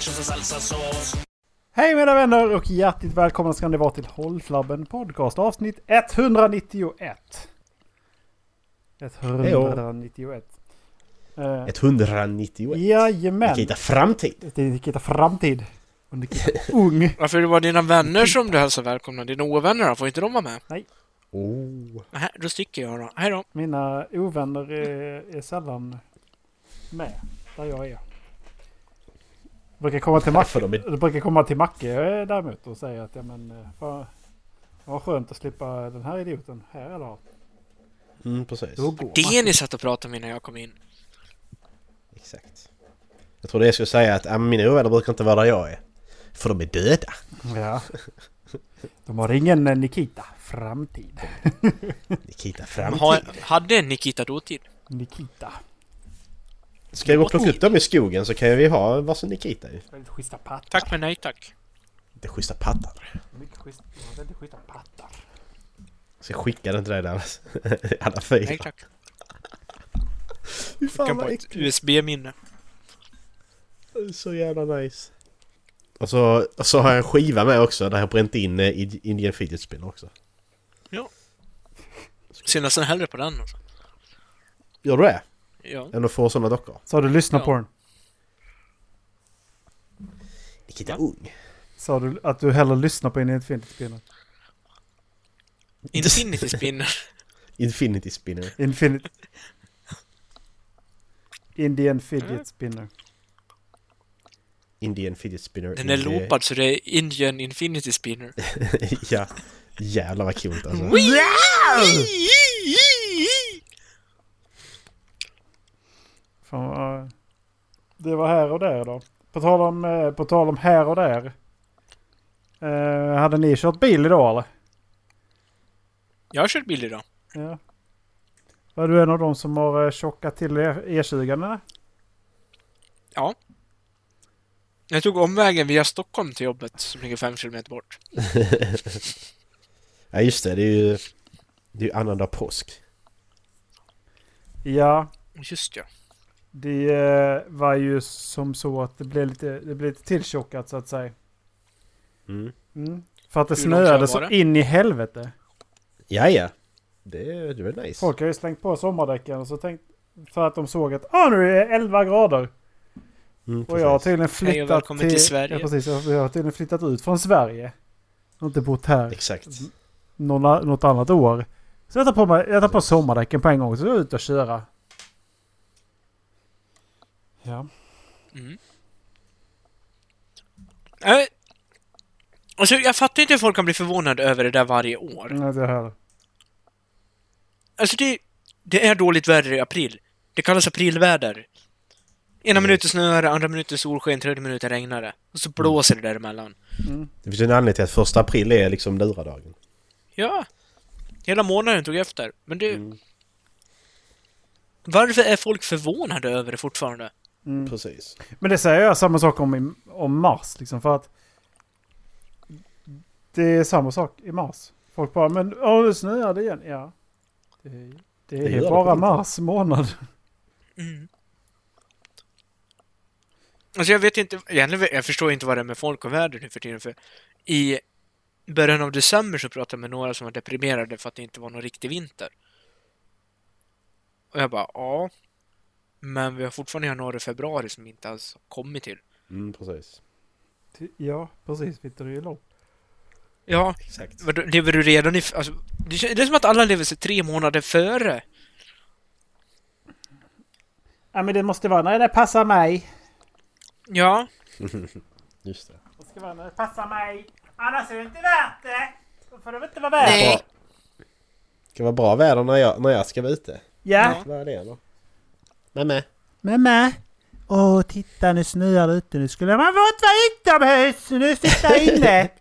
nachos och salsasås. Hej mina vänner och hjärtligt välkomna ska ni vara till Håll Flabben Podcast avsnitt 191. 191. Eh, 191. jajamän. Nikita Framtid. Det är Nikita Framtid. Och Nikita Ung. Varför det var dina vänner som du hälsar välkomna? Dina ovänner då? Får inte de vara med? Oh. Nej, då sticker jag då. Hej då. Mina ovänner är, är sällan med där jag är. Brukar komma till Macke, de är- brukar komma till Macke däremot och säga att ja men eh, vad, vad skönt att slippa den här idioten här idag. Mm, precis. Det ni satt och pratade med när jag kom in. Exakt. Jag trodde jag skulle säga att äh, mina ovänner brukar inte vara där jag är. För de är döda. Ja. De har ingen eh, Nikita Framtid. Nikita Ha, Framtid. hade Nikita dåtid? Nikita. Ska jag gå och plocka upp dem i skogen så kan vi ha varsin Nikita ju. Väldigt schyssta pattar. Tack men nej tack. Det är schyssta pattar. Mycket schyssta, ja, väldigt schyssta pattar. Så jag skickar den till dig där. Alla fyra. Nej tack. Fy fan vad ett äckligt. USB-minne. Så jävla nice. Och så, och så har jag en skiva med också där jag har bränt in eh, Indian Fidget Spinner också. Ser nästan hellre på den alltså. Gör du det? Ja. Än att få sådana dockor? Sa du lyssna Ja. på den? Nikita? Ung. Sa du att du hellre lyssnar på Infinity Spinner? Infinity Spinner. Infinity Spinner. Infinity... Indian Fidget Spinner. Indian Fidget Spinner. Den är loopad så det är Indian Infinity Spinner. ja. Jävlar vad coolt alltså. Fan, det var här och där då. På tal om, eh, på tal om här och där. Eh, hade ni kört bil idag eller? Jag har kört bil idag. Ja. Var du en av dem som har eh, tjockat till E- E20 eller? Ja. Jag tog omvägen via Stockholm till jobbet som ligger fem kilometer bort. Ja just det, det är ju... Det är ju annandag påsk. Ja, Just ja. Det eh, var ju som så att det blev lite, det blev lite tilltjockat så att säga. Mm. Mm. För att det Hur snöade var så det? in i helvete. Ja, ja. Det, är- det väl nice. Folk har ju slängt på sommardäcken och så tänkt för att de såg att ah, nu är det 11 grader. Mm, Och jag har tydligen och flyttat välkommen till Sverige. Ja, precis. Jag jag har tydligen flyttat ut från Sverige. Jag har inte bott här Exakt. någon, något annat år. Så jag tar på, mig, jag tar på sommardäcken på en gång så jag är ute och köra. Ja. Mm. Äh, alltså, jag fattar inte hur folk kan bli förvånade över det där varje år. Nej, det här. Alltså, det, det är dåligt väder i april. Det kallas aprilväder. Ena minuten snöar andra minuten solsken, tredje minuten regnar det. Och så blåser det däremellan. Mm. Det finns en anledning till att första april är liksom luradagen. Ja. Hela månaden tog efter. Men det... Mm. Varför är folk förvånade över det fortfarande? Mm. Precis. Men det säger jag samma sak om, om mars. Liksom, för att det är samma sak i mars. Folk bara, men åh, nu snöar det igen. Ja. Det, det Det är det bara riktigt. mars månad. Mm. Alltså jag vet inte, egentligen, jag förstår inte vad det är med folk och väder nu för tiden för i början av december så pratade jag med några som var deprimerade för att det inte var någon riktig vinter. Och jag bara, ja. Men vi har fortfarande januari och februari som vi inte alls har kommit till. Mm, precis. Ja, precis. Vinter är ju lång. Ja, Exakt. lever du redan i... Alltså, det det är som att alla lever sig tre månader före. Ja, men det måste vara när det passar mig. Ja, Just det. Det ska vara när det passar mig. Annars är det inte värt det. Då får det inte vara värt det. Det ska vara bra väder när jag, när jag ska vara ute. Ja. Vad är det då? Nämen. Mamma. Åh, titta nu snöar det ute. Nu skulle man fått vara utomhus. Nu sitter jag inne.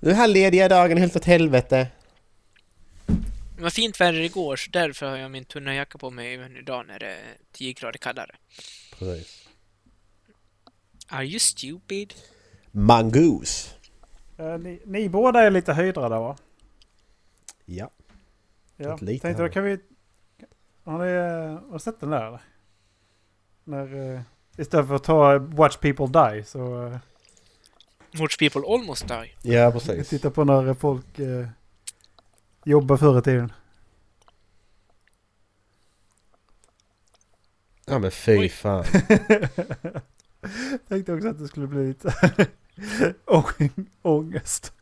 Nu är här lediga dagen helt åt helvete. det var fint väder igår så därför har jag min tunna jacka på mig även idag när det är 10 grader kallare. Precis. Are you stupid? Mongoose. Eh, ni, ni båda är lite höjdrade va? Ja. Ja. Lite Tänkte då kan vi... Har ni, eh, har du sett den där eller? När, eh, istället för att ta Watch People Die så eh, Watch people almost die. Ja, precis. titta på när folk eh, jobbar förr i tiden. Ja men fy Oj. fan. Tänkte också att det skulle bli lite ång- ångest.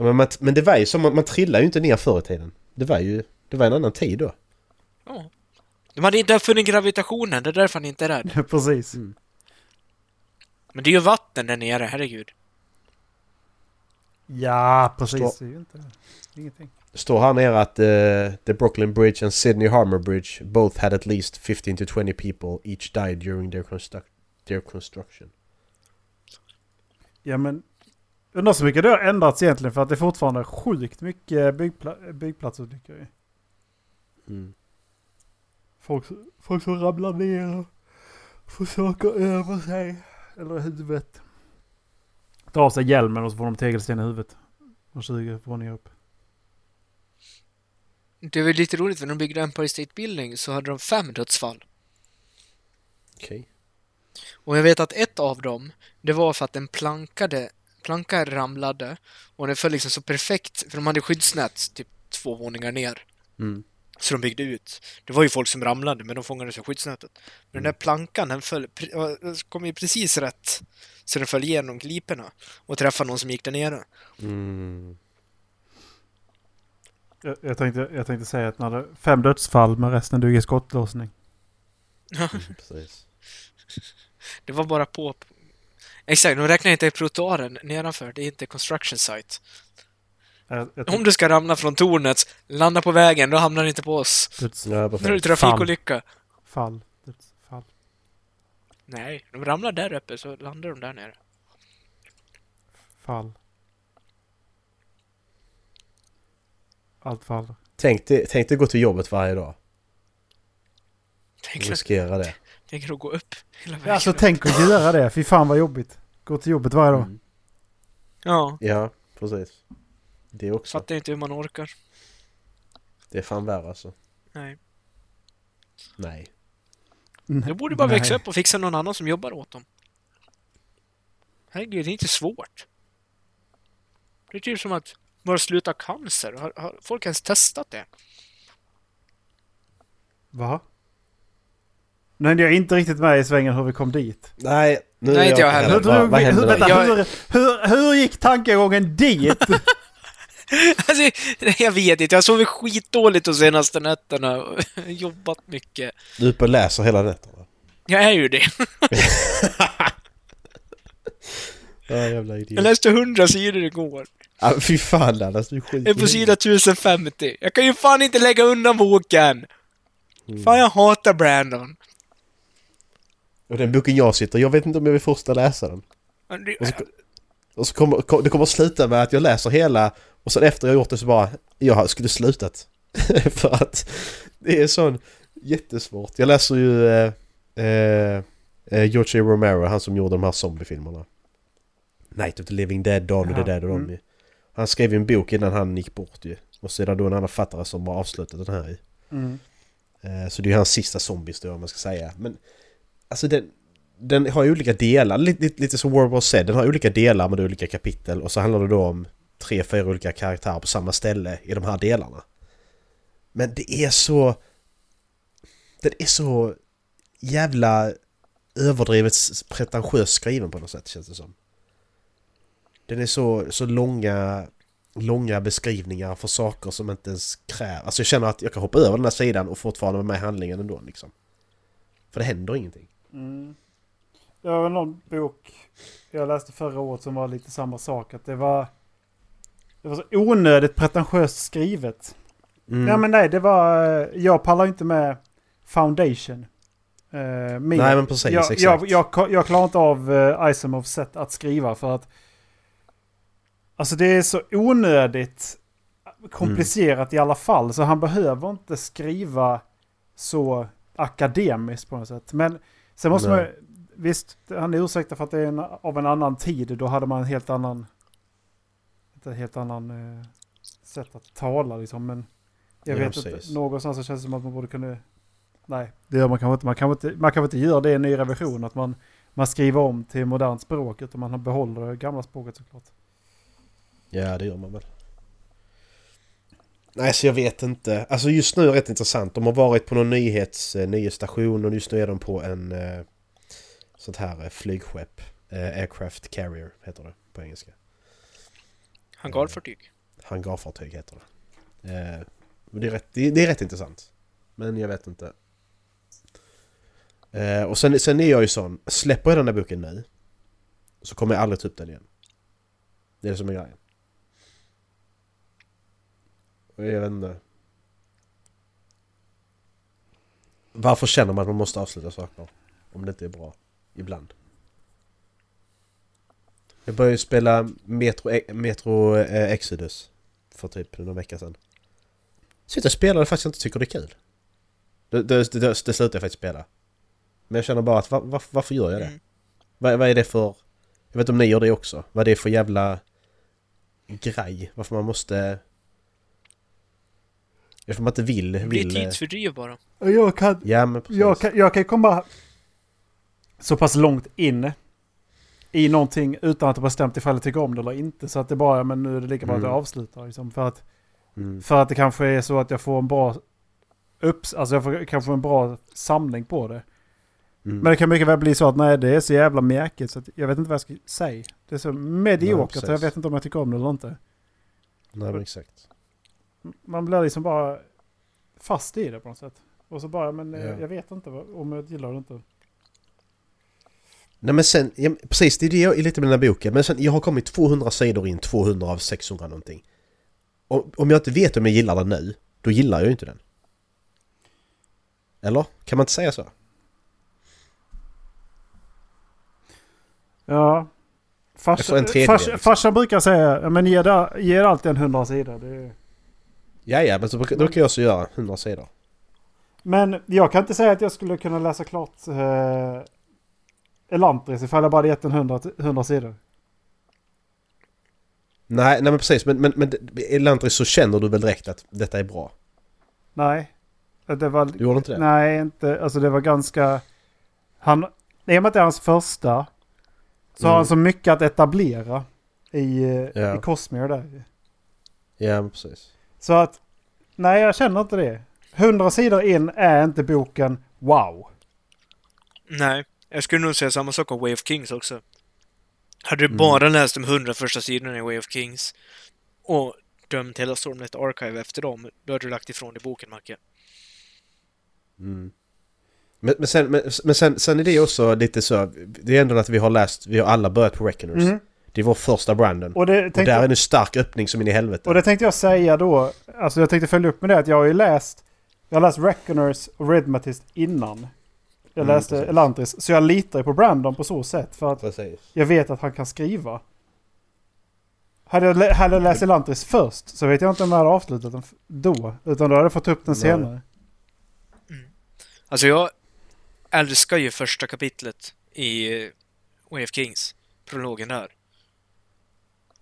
Ja, men, man, men det var ju som, man, man trillade ju inte ner förr i tiden. Det var ju, det var en annan tid då. Ja. De hade inte uppfunnit gravitationen, det är därför han inte är rädd. Precis. Mm. Men det är ju vatten där nere, herregud. Ja, precis. Stå- Det är ju inte ingenting. Står här nere att eh, the Brooklyn Bridge and Sydney Harbour Bridge both had at least 15 to 20 people each died during their, construct their construction. Ja men undrar så mycket det har ändrats egentligen för att det är fortfarande sjukt mycket byggpla- byggplatsolyckor ju. Mm. Folk, folk som ramlar ner och får saker över sig. Eller huvudet. Tar av sig hjälmen och så får de tegelsten i huvudet. Och 20 våningar upp. Det var lite roligt, för när de byggde Empire State Building så hade de fem dödsfall. Okej. Och jag vet att ett av dem, det var för att en plankade, planka ramlade och den föll liksom så perfekt, för de hade skyddsnät typ två våningar ner. Mm. Så de byggde ut. Det var ju folk som ramlade, men de fångades av skyddsnätet. Men den där plankan, den föll, kom ju precis rätt. Så den föll igenom gliporna och träffade någon som gick där nere. Mm. Jag, jag, tänkte, jag tänkte säga att när det fem dödsfall men resten i skottlossning. Mm, precis. Det var bara på... Exakt, de räknar inte trottoaren nedanför, det är inte construction site. Jag, jag Om du ska ramla från tornet, landa på vägen, då hamnar det inte på oss. Då är det trafikolycka. fall. Dödsfall. Nej, de ramlar där uppe så landar de där nere. Fall. Allt faller. Tänk dig, tänk dig gå till jobbet varje dag. Tänk, Riskera det. Tänk att gå upp hela vägen. Ja, alltså tänk att göra det. Fy fan vad jobbigt. Gå till jobbet varje dag. Mm. Ja, Ja, precis. Det också. fattar inte hur man orkar. Det är fan värre alltså. Nej. Nej. De borde bara Nej. växa upp och fixa någon annan som jobbar åt dem. Herregud, det är inte svårt. Det är typ som att bara sluta cancer. Har, har folk ens testat det? Va? Nej, jag är inte riktigt med i svängen hur vi kom dit. Nej, nu Nej, inte jag heller. Hur, drog vad vi, hur, vänta? Jag- hur, hur, hur gick tankegången dit? Alltså, jag vet inte. Jag sovit skitdåligt de senaste nätterna och jobbat mycket. Du är uppe och läser hela nätterna. Jag är ju det. Ja, jävla Jag idiot. läste 100 sidor igår. Ah, fy fan Dallas, du är skit. Jag är på sida 1050. Jag kan ju fan inte lägga undan boken! Mm. Fan, jag hatar Brandon. Och den boken jag sitter, jag vet inte om jag vill fortsätta läsa den. Och så, och så kommer, kom, det kommer att sluta med att jag läser hela och sen efter jag gjort det så bara, jag skulle slutat. För att det är sån jättesvårt. Jag läser ju eh, eh, eh, George A. Romero, han som gjorde de här zombiefilmerna. Night of the Living Dead, Dawn of the Dead och de mm. Han skrev ju en bok innan han gick bort ju. Och det då en annan författare som har avslutat den här i. Mm. Eh, Så det är ju hans sista zombiehistoria om man ska säga. Men alltså den, den har ju olika delar, lite, lite, lite som World War Z. Den har olika delar med olika kapitel och så handlar det då om tre, fyra olika karaktärer på samma ställe i de här delarna. Men det är så... Den är så jävla överdrivet pretentiöst skriven på något sätt känns det som. Den är så, så långa, långa beskrivningar för saker som inte ens kräver... Alltså jag känner att jag kan hoppa över den här sidan och fortfarande vara med i handlingen ändå liksom. För det händer ingenting. Mm. Det var väl någon bok jag läste förra året som var lite samma sak. Att det var, det var så onödigt pretentiöst skrivet. Mm. Ja men nej, det var... eh, Jag pallar inte med Foundation. Uh, mer. Nej men precis, jag, exakt. jag, jag, jag klarar inte av uh, Isamovs sätt att skriva för att... Alltså det är så onödigt komplicerat i alla fall. Så han behöver inte skriva så akademiskt på något sätt. Men sen måste Nej. man... Visst, han är ursäktad för att det är en, av en annan tid. Då hade man en helt annan... En helt annan... eh, sätt att tala liksom. Men jag Ja, vet precis. inte, någonstans så känns det som att man borde kunna... Nej, det gör man kanske inte. Man kan inte, man kan inte göra det i en ny revision, att man, man skriver om till modernt språk, utan man behåller det gamla språket såklart. Ja, det gör man väl. Nej, så jag vet inte. Alltså just nu är det rätt intressant. De har varit på någon nyhets, eh, nyhetsstation och just nu är de på en eh, sånt här eh, flygskepp. Eh, aircraft carrier heter det på engelska. Hangarfartyg. Hangarfartyg heter det. Eh, det, är rätt, det, det är rätt intressant. Men jag vet inte. Eh, och sen, sen är jag ju sån, släpper jag den där boken nu så kommer jag aldrig ta upp den igen. Det är det som är grejen. Jag vet inte. Varför känner man att man måste avsluta saker? Om det inte är bra. Ibland. Jag började ju spela Metro, Metro eh, Exodus för typ några vecka sedan. Sitter och spelar och faktiskt inte tycker det är kul. Det, det, det, det slutar jag faktiskt spela. Men jag känner bara att var, var, varför gör jag det? Mm. Vad, vad är det för... Jag vet inte om ni gör det också. Vad det är för jävla grej. Varför man måste... Varför man inte vill... Det blir vill tidsfördriv bara. Jag kan, Ja men precis. jag kan, jag kan komma så pass långt in i någonting utan att ha bestämt ifall jag tycker om det eller inte. Så att det bara, men nu är det lika bra att jag Mm. avslutar. Liksom, för, att, Mm. för att det kanske är så att jag får en bra upps, alltså jag får kanske en bra samling på det. Mm. Men det kan mycket väl bli så att nej, det är så jävla mjäkigt så att jag vet inte vad jag ska säga. Det är så mediokert Nej, jag vet inte om jag tycker om det eller inte. Nej men exakt. Man blir liksom bara fast i det på något sätt. Och så bara, men Ja. jag vet inte om jag gillar det inte. Nej men sen, ja, precis det är det jag är lite med den här boken. Men sen, jag har kommit 200 sidor in, 200 av 600 någonting. Om, om jag inte vet om jag gillar den nu, då gillar jag ju inte den. Eller? Kan man inte säga så? Ja. Farsa, liksom. farsan brukar säga, men ge, det, ge det alltid en hundra sidor. Det är... Ja, ja, men så brukar, brukar jag också göra 100 sidor. Men jag kan inte säga att jag skulle kunna läsa klart eh, Elantris ifall jag bara hade gett en 100, 100 sidor. Nej, nej men precis. Men, men, men Elantris så känner du väl direkt att detta är bra? Nej. Det var, Du gjorde inte det? nej, inte. Alltså det var ganska... Han, I och med att det är hans första så har Mm. han så mycket att etablera i, eh, Ja. i Cosmere där. Ja, precis. Så att, nej jag känner inte det. 100 sidor in är inte boken wow. Nej, jag skulle nog säga samma sak om Way of Kings också. Hade du Mm. bara läst de hundra första sidorna i Way of Kings och dömt hela Stormnet Archive efter dem, då hade du lagt ifrån dig boken, Macke. Mm. Men, men, sen, men, men sen, sen är det också lite så, det är ändå att vi har läst, vi har alla börjat på Reckoners. Mhm. Det är vår första Brandon. Och, Och det, tänkte, där är en stark öppning som in i helvete. och det tänkte jag säga då. Alltså jag tänkte följa upp med det att jag har ju läst. Jag har läst Reckoners och Redmatist innan. Jag Mm, läste precis. Elantris. Så jag litar ju på Brandon på så sätt. För att Precis. jag vet att han kan skriva. Hade jag, lä- hade jag läst Elantris först så vet jag inte om jag hade avslutat den då. Utan då hade jag fått upp den Nej. senare. Alltså jag älskar ju första kapitlet i eh, Way of Kings. Prologen där.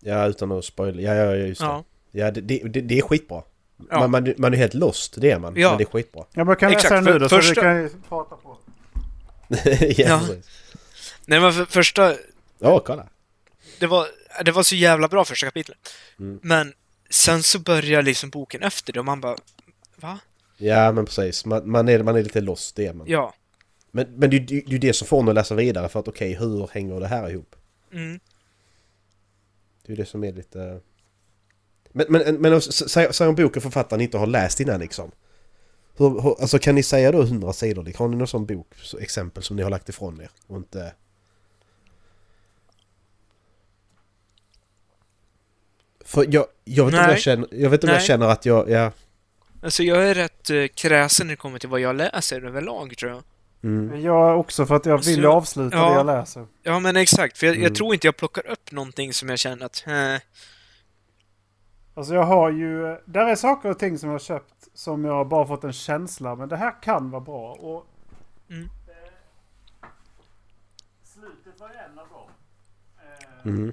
Ja, utan att spoila. Ja, ja, ja, just det. Ja. Ja, det, det, det, är skitbra. Ja. Man, man, man är helt lost, det är man. Ja. Men det är skitbra. Ja, men kan läsa den nu då så första- du kan prata på. ja, Ja. precis. Nej men för, första, Åh, kolla. det var, det var så jävla bra första kapitlet. Mm. Men sen så börjar liksom boken efter det och man bara, va? Ja, men precis. Man, man, är, man är lite lost, det är man. Ja. Men, men det, det, det är ju det som får en att läsa vidare för att okej, hur hänger det här ihop? Mm. Det är ju det som är lite... Men, men, men säg, om boken författaren inte har läst innan liksom. Hur, hur, alltså kan ni säga då 100 sidor? liksom? Har ni någon sån bok, så, exempel som ni har lagt ifrån er? Och inte... För jag, jag vet inte om jag känner, jag vet inte om jag känner att jag, ja... Alltså jag är rätt eh, kräsen när det kommer till vad jag läser överlag tror jag. Mm, Jag också för att jag vill Så- avsluta ja. det jag läser. Ja men exakt, för jag, Mm. jag tror inte jag plockar upp någonting som jag känner att, eh, Alltså jag har ju... Där är saker och ting som jag har köpt som jag har bara fått en känsla. Men det här kan vara bra. Och... Mm. Eh, slutet var en av dem. Eh, mm.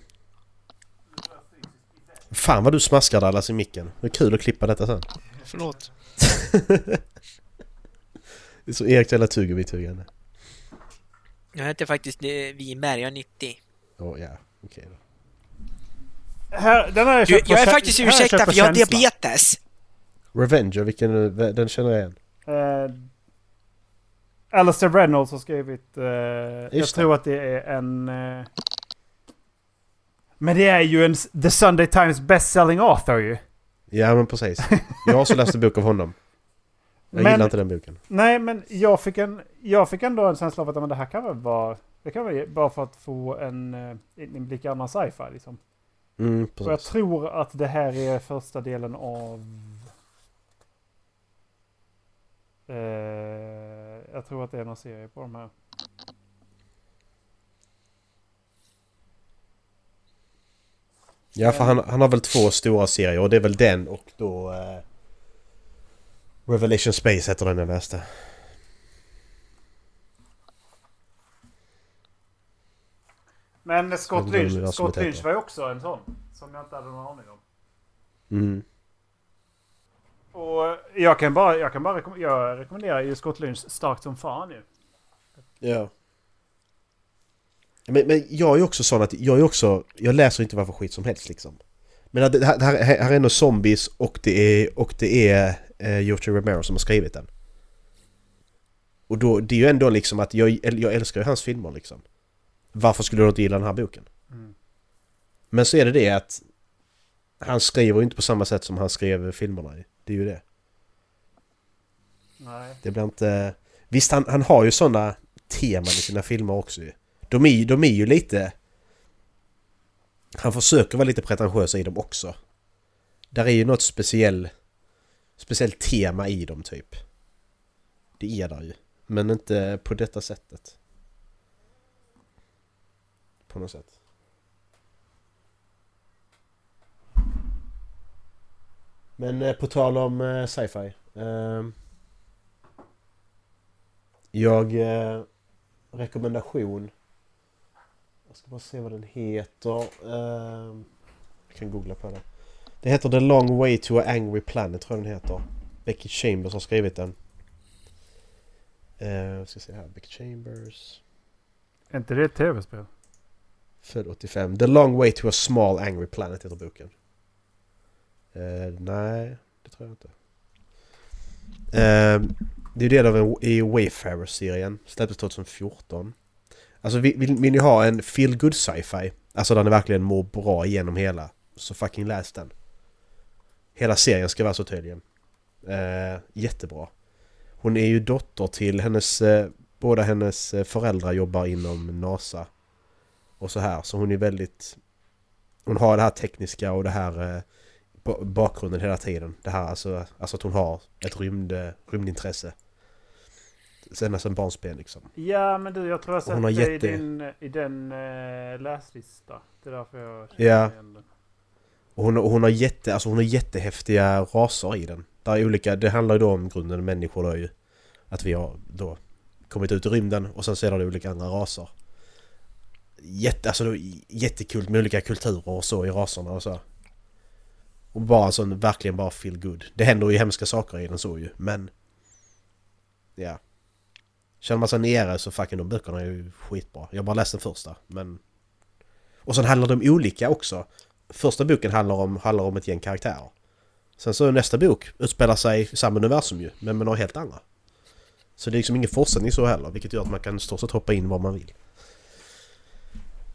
Fan vad du smaskar Dallas i micken. Det är kul att klippa detta sen. Förlåt. Det är så Erik jävla tuggummi-tuggande. Jag heter faktiskt eh, Winberg, jag är 90. Åh ja, okej då. Här, den har jag Du, jag är faktiskt här ursäktad för jag har diabetes. Revenger, vilken... Den känner jag igen. Eh, Alistair Reynolds har skrivit... Eh, jag tror att det är en... Eh, men det är ju en The Sunday Times best-selling author ju. Ja men precis. Jag har också läst en bok av honom. Jag Men- gillar inte den boken. Nej, men jag fick, en, jag fick ändå en känsla av att men det här kan väl vara... Det kan vara bara för att få en eh, inblick i annan sci-fi liksom. Mm, Och jag precis. tror att det här är första delen av... Eh, jag tror att det är någon serie på de här. Ja för han, han har väl två stora serier och det är väl den och då... Eh, Revelation Space heter den jag läste. Men Scott Lynch, vad Scott. Lynch var ju också en sån. Som jag inte hade någon aning om. Mm. Och jag kan bara, jag kan bara jag rekommenderar ju Scott Lynch starkt som fan ju. Ja. Men, men jag är också sån att jag är också... Jag läser inte varför skit som helst liksom. Men det här, det här, här är ändå zombies och det är, och det är eh, George Romero som har skrivit den. Och då, det är ju ändå liksom att jag, jag älskar ju hans filmer liksom. Varför skulle du inte gilla den här boken? Mm. Men så är det det att han skriver ju inte på samma sätt som han skrev filmerna i. Det är ju det. Nej. Det blir inte... Visst, han, han har ju sådana teman i sina filmer också ju. De är, de är ju lite... Han försöker vara lite pretentiös i dem också. Där är ju något speciell... Speciellt tema i dem typ. Det är där ju. Men inte på detta sättet. På något sätt. Men eh, på tal om eh, sci-fi. Ehm, jag... Eh, rekommendation. Jag ska bara se vad den heter. Ehm, jag kan googla på det. Det heter The Long Way to a Angry Planet tror jag den heter. Becky Chambers har skrivit den. Uh, ska se här. Becky Chambers. Är inte det ett tv-spel? Född 85. The Long Way to a Small Angry Planet heter boken. Eh, nej, det tror jag inte. Eh, det är ju del av en, i Wayfarer-serien. Släpptes 2014. Alltså vill, vill, vill ni ha en feel good sci-fi? Alltså där ni verkligen mår bra igenom hela. Så fucking läs den. Hela serien ska vara så tydligen. Eh, jättebra. Hon är ju dotter till hennes... Eh, båda hennes eh, föräldrar jobbar inom NASA. Och så här. Så hon är väldigt... Hon har det här tekniska och det här... Eh, ba- bakgrunden hela tiden. Det här alltså, alltså att hon har ett rymd, rymdintresse. Sen sen barnsben liksom. Ja, men du, jag tror jag sett det jätte- i, din, i den uh, läslista. Det är därför jag Ja. igen den. Och hon, och hon har jätte, alltså hon har jättehäftiga raser i den. Där är olika, det handlar ju då om grunden människor då ju. Att vi har då kommit ut i rymden och sen så är det olika andra raser. Jätte, alltså då, jättekul med olika kulturer och så i raserna och så. Och bara sån, verkligen bara feel good. Det händer ju hemska saker i den så ju, men... Ja. Känner man sig nere så fucking de böckerna är ju skitbra. Jag har bara läst den första, men... Och sen handlar de om olika också. Första boken handlar om, handlar om ett gäng karaktärer. Sen så nästa bok utspelar sig i samma universum ju, men med några helt andra. Så det är liksom ingen fortsättning så heller, vilket gör att man kan stort sett hoppa in var man vill.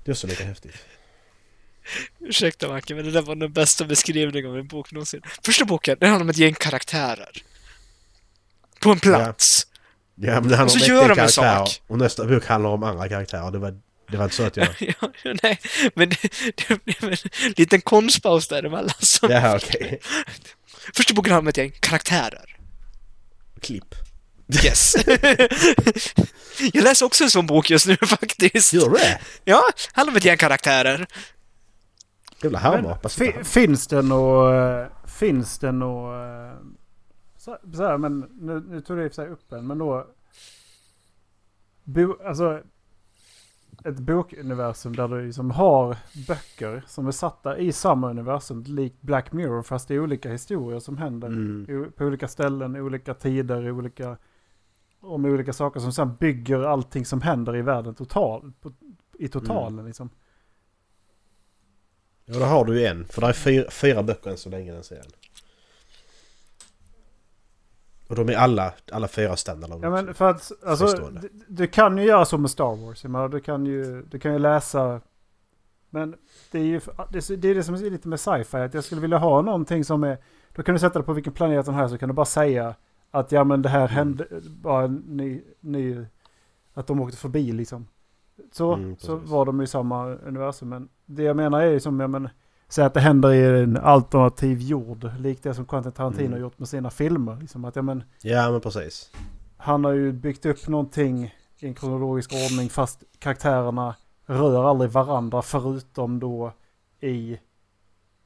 Det är också lite häftigt. Ursäkta Macke, men det där var den bästa beskrivningen av en bok någonsin. Första boken, den handlar om ett gäng karaktärer. På en plats. Ja men det handlar Och så om ett gör gäng karaktärer. Och nästa bok handlar om andra karaktärer. Det var, det var inte så att jag... Ja, nej, men det, det blev en liten konstpaus däremellan. Så Ja okej. Första boken handlar om ett gäng karaktärer. Klipp. Yes. Jag läser också en sån bok just nu faktiskt. Gör du det? Ja, handlar om ett gäng karaktärer. Jävla härmapa. fi, finns det nå... Finns det nå... eh, Så, så här, men nu, nu tog du i och för sig upp en, men då... Bo, alltså... ett bokuniversum där du liksom har böcker som är satta i samma universum, likt Black Mirror, fast det är olika historier som händer Mm. på olika ställen, i olika tider, olika, om olika saker som sen bygger allting som händer i världen total, på, i totalen Mm. liksom. Ja, då har du ju en. För det är fyra, fyra böcker än så länge den serien. Och de är alla, alla fyra standalone. Ja men för att, alltså, du, du kan ju göra så med Star Wars. Jag menar, du kan ju, du kan ju läsa, men det är ju det, är- det, som är lite med sci-fi, att jag skulle vilja ha någonting som är, då kan du sätta det på vilken planet som helst så kan du bara säga att ja men det här Mm. hände, bara en ny, ny, att de åkte förbi liksom. Så, Mm, så var de i samma universum. Men det jag menar är ju som, ja men, säg att det händer i en alternativ jord, likt det som Quentin Tarantino Mm. gjort med sina filmer. Liksom att ja men, Ja men precis. han har ju byggt upp någonting i en kronologisk ordning fast karaktärerna rör aldrig varandra förutom då i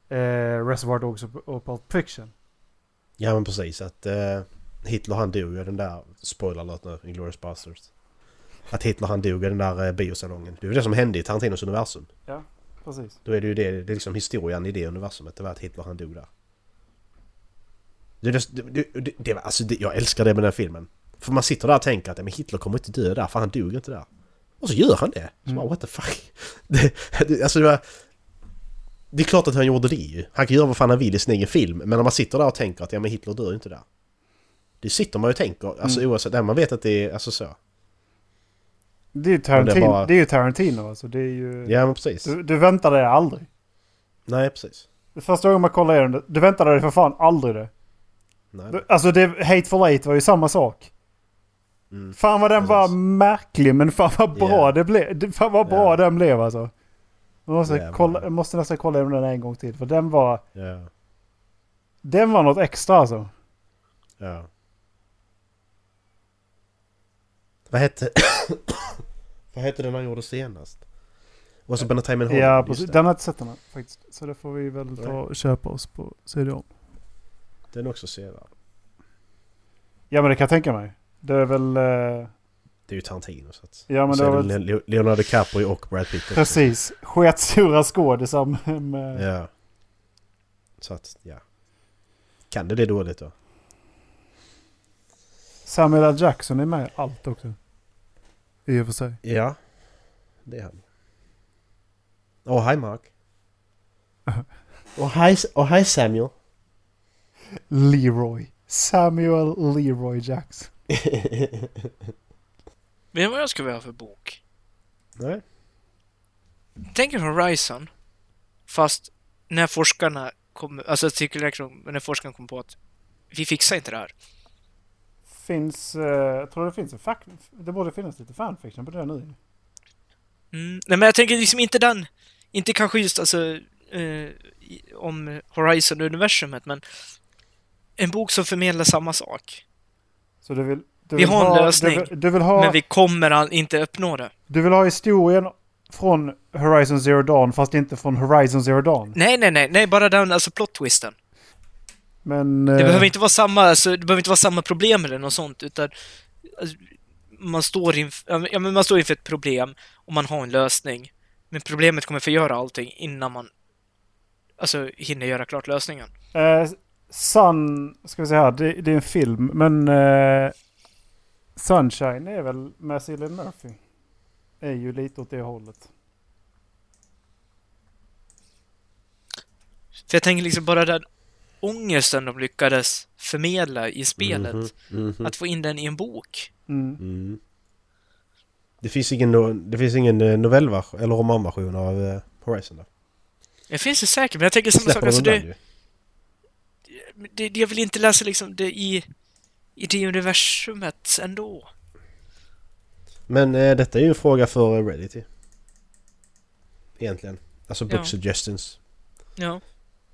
eh, Reservoir Dogs och, Pulp Fiction. Ja men precis att eh, Hitler han dog ju den där, spoiler alert nu, Inglourious Basterds. Att Hitler han dog i den där eh, biosalongen. Det är ju det som hände i Tarantinos universum. Precis. Då är det ju det, det är liksom historien i det universumet. Det var att Hitler han dog där. Det, det, det, det, alltså det, jag älskar det med den filmen. För man sitter där och tänker att men Hitler kommer inte dö där för han dog inte där. Och så gör han det. Så Mm. bara, what the fuck. Det, det, alltså det var... Det är klart att han gjorde det ju. Han kan göra vad fan han vill i sin egen film. Men när man sitter där och tänker att ja men Hitler dör inte där. Det sitter man ju och tänker. Alltså Mm. oavsett. Man vet att det är alltså så. Det är ju Tarantino, det bara- det är ju Tarantino alltså. Det är ju... Ja men precis. Du, du väntar dig aldrig. Nej precis. Första gången man kollar igenom det, du väntar dig för fan aldrig det. Nej. Du- Alltså det, Hateful Eight var ju samma sak. Mm. Fan vad den Precis. var märklig men fan vad bra Ja. det blev. Fan vad bra Ja. den blev alltså. Jag måste, Jävlar. kolla, jag måste nästan kolla igenom den en gång till. För den var, Ja. den var något extra alltså. Ja. Vad hette... Vad hette den han gjorde senast? Och så Benny Time in Hollywood, Ja, precis. Den har jag inte sett den här, faktiskt. Så det får vi väl ta och köpa oss på CD-ON. Den är också sevärd. Ja men det kan jag tänka mig. Det är väl... Eh, Det är ju Tarantino så att... ja men det var. Le- Leonardo DiCaprio och Brad Pitt också. Precis. Sketstora skådisar med... Ja. Så att, ja. Kan det det dåligt då? Samuel L. Jackson är med i allt också. I och för sig. Ja. Det är han. Och hej Mark. och hej, och hej Samuel. Leroy. Samuel Leroy Jackson. Vet du vad jag skulle vilja ha för bok? Nej. Tänk er Horizon. Fast när forskarna kom, alltså cirkulärkron, när forskarna kom på att vi fixar inte det här. Finns... Eh, jag tror det finns en fact... Det borde finnas lite fanfiction på det nu. Mm. Nej men jag tänker liksom inte den, inte kanske just alltså eh, om Horizon-universumet men en bok som förmedlar samma sak. Så du vill... Du Vi vill har en ha, lösning, Du vill, du vill ha... Men vi kommer inte uppnå det. Du vill ha historien från Horizon Zero Dawn fast inte från Horizon Zero Dawn. Nej, nej, nej, nej, bara den, alltså plot-twisten. Men... Det eh, behöver inte vara samma, alltså, det behöver inte vara samma problem eller något sånt, utan alltså, man står inför, ja, men man står inför ett problem och man har en lösning. Men problemet kommer förgöra allting innan man alltså hinner göra klart lösningen. Eh, Sun, ska vi säga här, det, det är en film. Men eh, Sunshine är väl med Cillian Murphy. Är ju lite åt det hållet. För jag tänker liksom bara den ångesten de lyckades förmedla i spelet, Mhm, mhm. att få in den i en bok. Mm. Mm. Det finns ingen, no, det finns ingen eh, novellversion eller romanversion av eh, Horizon då? Det finns det säkert, men jag tänker samma sak. Alltså det, det, det, jag vill inte läsa liksom det i, i det universumet ändå. Men eh, detta är ju en fråga för Reddit. Egentligen. Alltså book Ja. suggestions. Ja.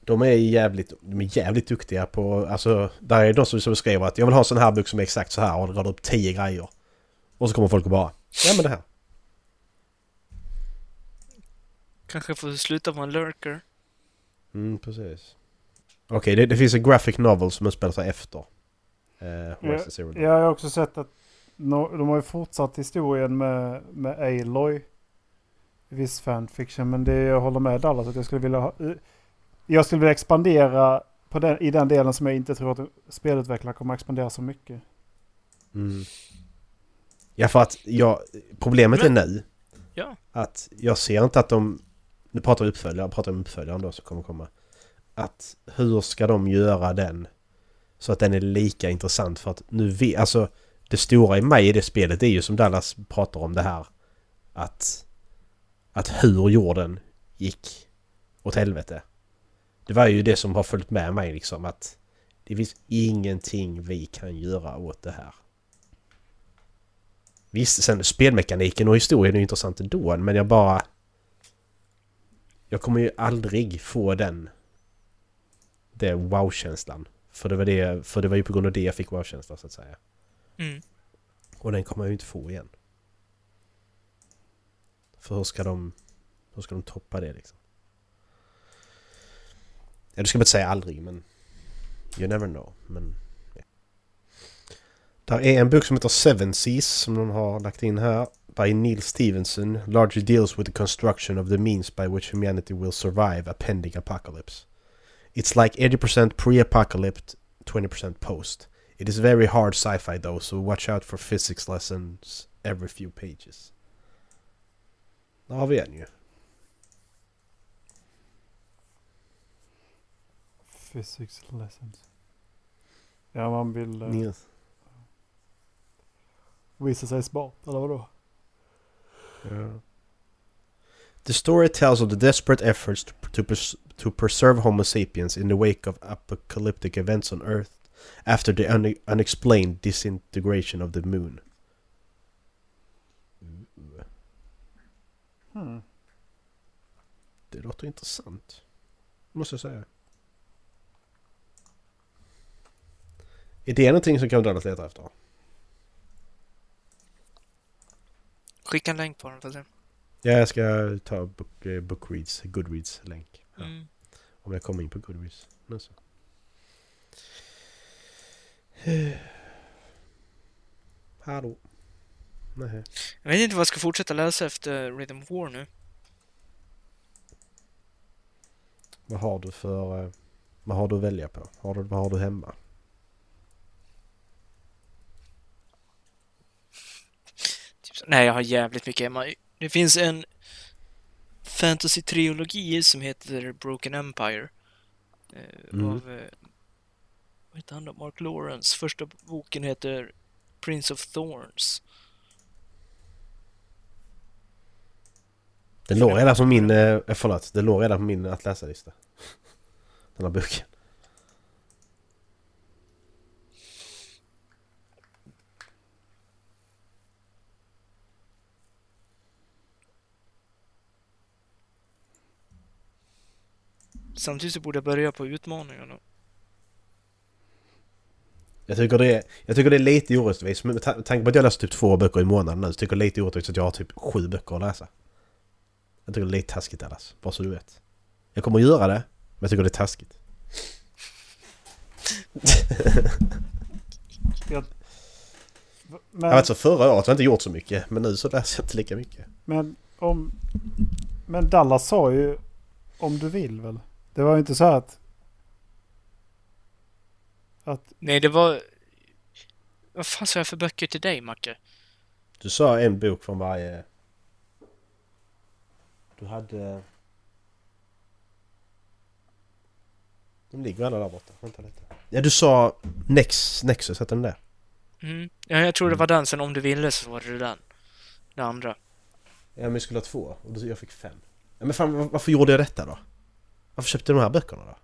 De är jävligt, de är jävligt duktiga på, alltså där är de som, som skriver att jag vill ha en sån här bok som är exakt så här och drar upp tio grejer. Och så kommer folk och bara, ja men det här. Kanske får sluta vara en lurker. Mm, precis. Okej, det, det finns en graphic novel som utspelar sig efter. Eh. Ja, jag har också sett att no, de har ju fortsatt historien med, med Aloy. viss fanfiction. Men det jag håller med Dallas att jag skulle vilja ha... Jag skulle vilja expandera på den, i den delen som jag inte tror att spelutvecklare kommer att expandera så mycket. Mm. Ja för att jag, problemet är nu Ja. att jag ser inte att de, nu pratar vi uppföljare, jag pratar om uppföljaren då som kommer komma. Att hur ska de göra den så att den är lika intressant för att nu vi, alltså det stora i mig i det spelet är ju som Dallas pratar om det här att att hur jorden gick åt helvete. Det var ju det som har följt med mig liksom att det finns ingenting vi kan göra åt det här. Visst, sen spelmekaniken och historien är intressant ändå, men jag bara... Jag kommer ju aldrig få den... Det wow-känslan. För det, var det, för det var ju på grund av det jag fick wow-känslan så att säga. Mm. Och den kommer jag ju inte få igen. För hur ska de... Hur ska de toppa det liksom? Ja, du ska inte säga aldrig, men... You never know, men... Ja. Där är en bok som heter Seven Seas som de har lagt in här. By Neil Stevenson. Largely deals with the construction of the means by which humanity will survive a pending apocalypse. It's like 80% pre-apocalypse, 20% post. It is very hard sci-fi though, so watch out for physics lessons every few pages. Där har vi en ju. Physics lessons. Ja, man vill uh, Nils. visa sig smart, eller vadå? Yeah. The story tells of the desperate efforts to, to, pres- to preserve Homo sapiens in the wake of apocalyptic events on Earth after the une- unexplained disintegration of the moon. Hmm. Det låter intressant. Måste jag säga. Är det någonting som Kandalas letar efter? Skicka en länk på den för att se. Ja, jag ska ta book, eh, Bookreads, Goodreads länk. Ja. Mm. Om jag kommer in på Goodreads. Nu så. Hallå? Nej. Jag vet inte vad jag ska fortsätta läsa efter Rhythm of War nu. Vad har du för... eh, Vad har du att välja på? Har du, vad har du hemma? Typ så. Nej, jag har jävligt mycket hemma. Det finns en fantasy-trilogi som heter Broken Empire. Eh, Mm. Av... Eh, vad heter han då? Mark Lawrence. Första boken heter Prince of Thorns. Den låg redan på min... eh, Förlåt, den låg redan på min att läsa-lista. Den här boken. Samtidigt så borde jag börja på utmaningarna. Jag tycker det är, jag tycker det är lite orättvist. Men med ta- tanke på att jag läser typ två böcker i månaden nu så tycker jag det är lite orättvist att jag har typ sju böcker att läsa. Jag tycker det är lite taskigt Dallas. Bara så du vet. Jag kommer att göra det, men jag tycker det är taskigt. Jag, Jag men, vet så förra året har jag inte gjort så mycket, men nu så läser jag inte lika mycket. men om... Men Dallas sa ju om du vill väl? Det var ju inte så att... Att... Nej, det var... Vad fan sa jag för böcker till dig, Macke? Du sa en bok från varje... Du hade... De ligger alla där borta. Vänta lite. Ja, du sa Nex, Nexus, hette den det? Mm. Ja, jag tror det var den, sen om du ville så var det den. Den andra. Ja, men jag skulle ha två och jag fick fem. Ja, men fan, var- varför gjorde jag detta då? Varför köpte du de här böckerna då?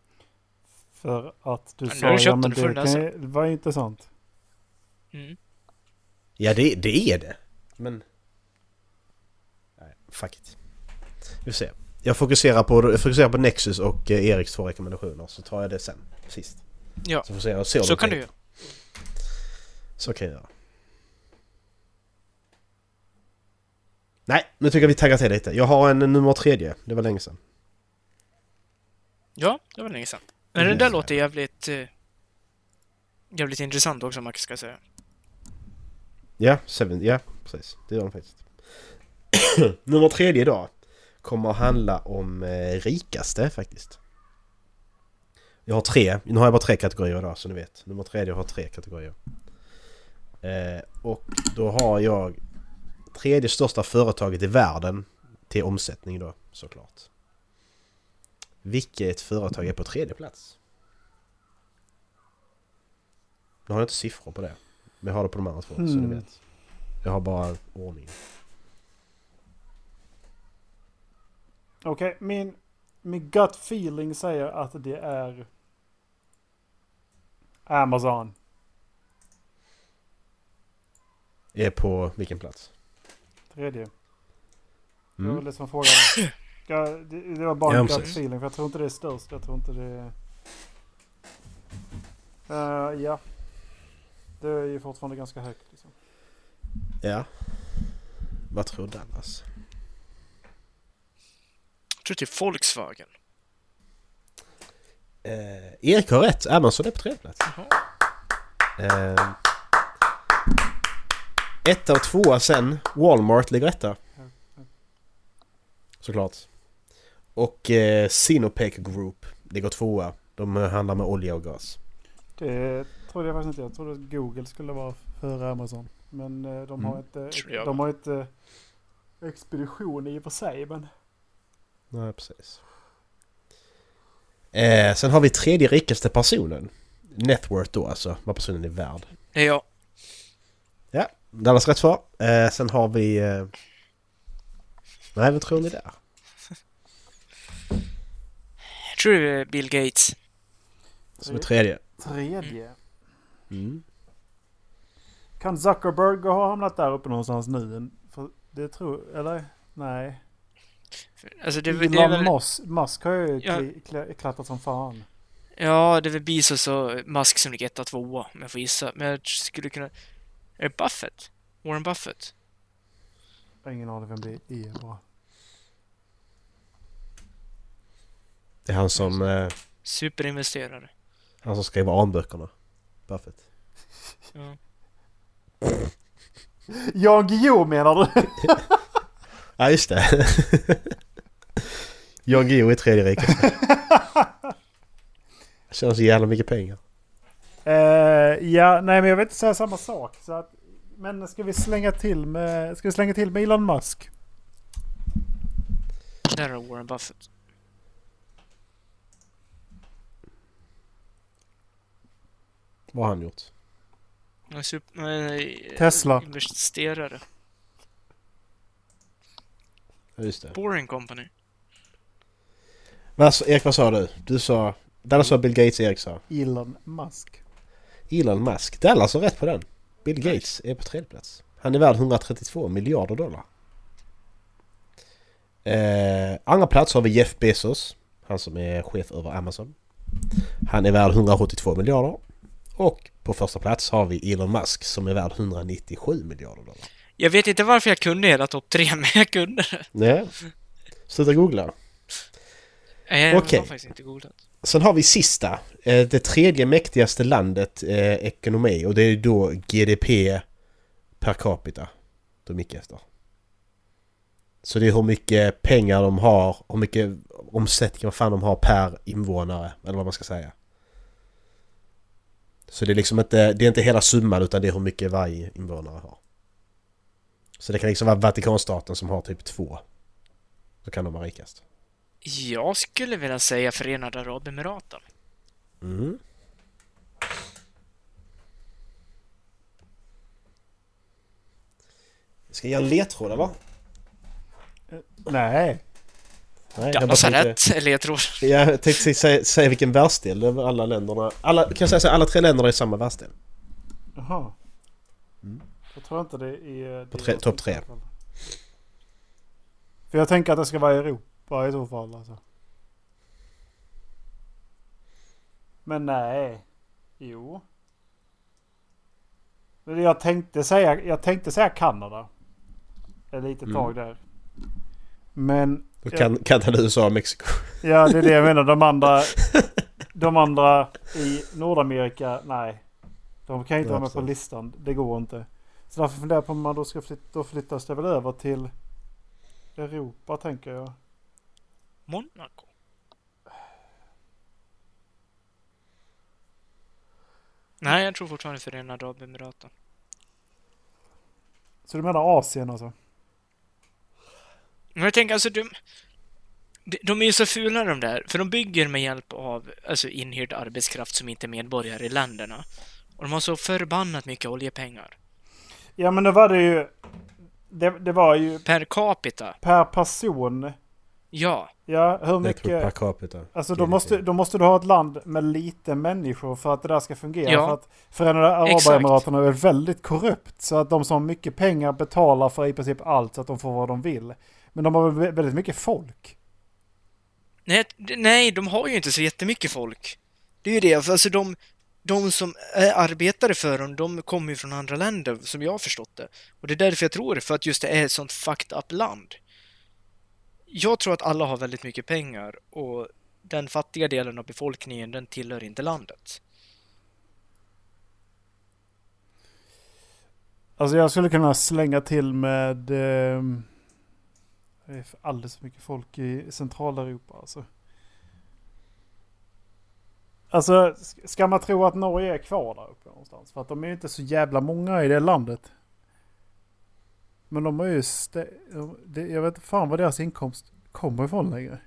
För att du när sa du ja men det, kan, ju- det var intressant. Mm. Ja, det, det är det. Men... Nej, fuck it. Vi får se. Jag fokuserar på, jag fokuserar på Nexus och eh, Eriks två rekommendationer så tar jag det sen. Sist. Ja, Så får se, jag ser så kan du göra. Så kan jag göra. Nej, nu tycker jag vi taggar till lite. Jag har en nummer tredje. Det var länge sedan. Ja, det var länge sedan. Men det där låter jävligt... Eh, jävligt intressant också, Macke, ska jag säga. Ja, Seven, ja precis. Det gör den faktiskt. nummer tredje idag kommer att handla om eh, rikaste faktiskt. Jag har tre, nu har jag bara tre kategorier idag så ni vet. Nummer tredje har tre kategorier. Eh, och då har jag tredje största företaget i världen till omsättning då såklart. Vilket företag är på tredje plats? Nu har jag inte siffror på det. Men jag har det på de andra två så Mm. ni vet. Jag har bara ordning. Okej, min, min gut feeling säger att det är Amazon. Är på vilken plats? Tredje. Det var Mm. det som frågan. Ja, det, det var bara Ja, en gut precis. feeling för jag tror inte det är störst. Jag tror inte det är... Eh, ja. Det är ju fortfarande ganska högt. Liksom. Ja. Vad tror Dallas? Jag tror det är Volkswagen. Eh, Erik har rätt. Amazon är på tredje plats. Eh, etta och tvåa sen. Walmart ligger etta. Såklart. Och eh, Sinopec Group ligger tvåa. De eh, handlar med olja och gas. Det trodde jag faktiskt inte. Jag trodde att Google skulle vara före Amazon. Men eh, de har Mm. inte... Tror jag De har inte expedition i och för sig. Men Nej, precis. Eh, sen har vi tredje rikaste personen. Networth då alltså, vad personen är värd. Det är jag. Ja, Dallas rätt svar. Eh, sen har vi... Eh... Nej, vad tror ni där? Jag tror är Bill Gates. Som är tredje. tredje. Mm. Kan Zuckerberg ha hamnat där uppe någonstans nu? För det tror... Eller? Nej. Alltså det, är väl- det är Elon väl... Musk, Musk har ju Ja. kli- klättrat som fan. Ja, det är väl Bezos och Musk som ligger etta, tvåa om jag får gissa. Men jag skulle kunna... Är det Buffett? Warren Buffett? Jag har ingen aning vem det är bara. Det är han som, eh, Superinvesterare. han som skriver anböckerna. Buffett. Ja. Jan Guillou menar du? Ja, just det. Jan Guillou är tredje rikaste. Tjänar så jävla mycket pengar. Eh, ja, nej men jag vill inte säga samma sak. Så att, men ska vi slänga till med, ska vi slänga till med Elon Musk? Där har Warren Buffett. Vad har han gjort? Super... nej, Tesla. Investerare. Ja, just det. Boring Company. Vad, Erik, vad sa du? Du sa... Dallas sa Bill Gates, Erik sa. Elon Musk. Elon Musk. Dallas har rätt på den. Bill Gates är på tredje plats. Han är värd 132 miljarder dollar. Eh, andra plats har vi Jeff Bezos. Han som är chef över Amazon. Han är värd 172 miljarder. Och på första plats har vi Elon Musk som är värd 197 miljarder dollar. Jag vet inte varför jag kunde hela topp tre, men jag kunde det. Nej. Sluta googla. Okej. har faktiskt inte googlat. Sen har vi sista. Eh, det tredje mäktigaste landet eh, ekonomi och det är då GDP per capita. De gick efter. Så det är hur mycket pengar de har, hur mycket omsättning vad fan de har per invånare. Eller vad man ska säga. Så det är liksom inte, det är inte hela summan utan det är hur mycket varje invånare har. Så det kan liksom vara Vatikanstaten som har typ två. Så kan de vara rikast. Jag skulle vilja säga Förenade Arabemiraten. Mm. Ska jag ge en ledtråd eller? Nej. Nej, jag tänkte, eller jag tror... jag tänkte säga, säga vilken världsdel det var alla länderna... Alla, kan jag säga så alla tre länderna är i samma världsdel? Jaha. Jag tror inte det är... Mm. Det tre- topp tre. För jag tänker att det ska vara i Europa i så fall alltså. Men nej. Jo. Men jag tänkte säga, jag tänkte säga Kanada. Ett litet Mm. tag där. Men Då kan Kanada, USA och Mexiko. ja, det är det jag menar. De andra, de andra i Nordamerika, nej. De kan inte vara med på listan. Det går inte. Så därför funderar jag på om man då ska flytta, då flyttas det väl över till Europa tänker jag. Monaco? Nej, jag tror fortfarande Förenade Arabemiraten. Så du menar Asien alltså? Men jag tänker alltså, de, de, är ju så fula de där, för de bygger med hjälp av alltså, inhyrd arbetskraft som inte är medborgare i länderna. Och de har så förbannat mycket oljepengar. Ja men då var det ju... Det, det var ju Per capita, per person. ja. Ja, hur tror per mycket... capita. Alltså då måste, då måste du ha ett land med lite människor för att det där ska fungera. Ja, För att Förenade. Arabemiraten är väl väldigt korrupt. Så att de som har mycket pengar betalar för i princip allt så att de får vad de vill. Men de har väl vä- väldigt mycket folk. Nej, nej, de har ju inte så jättemycket folk. Det är ju det, för alltså de, de som är arbetare för dem, de kommer ju från andra länder, som jag har förstått det. Och det är därför jag tror det, för att just det är ett sånt fucked up land. Jag tror att alla har väldigt mycket pengar och den fattiga delen av befolkningen, den tillhör inte landet. Alltså jag skulle kunna slänga till med... ehm, det är för alldeles för mycket folk i Centraleuropa alltså. Alltså sk- ska man tro att Norge är kvar där uppe någonstans? För att de är ju inte så jävla många i det landet. Men de har ju... Jag vet inte fan var deras inkomst kommer ifrån längre.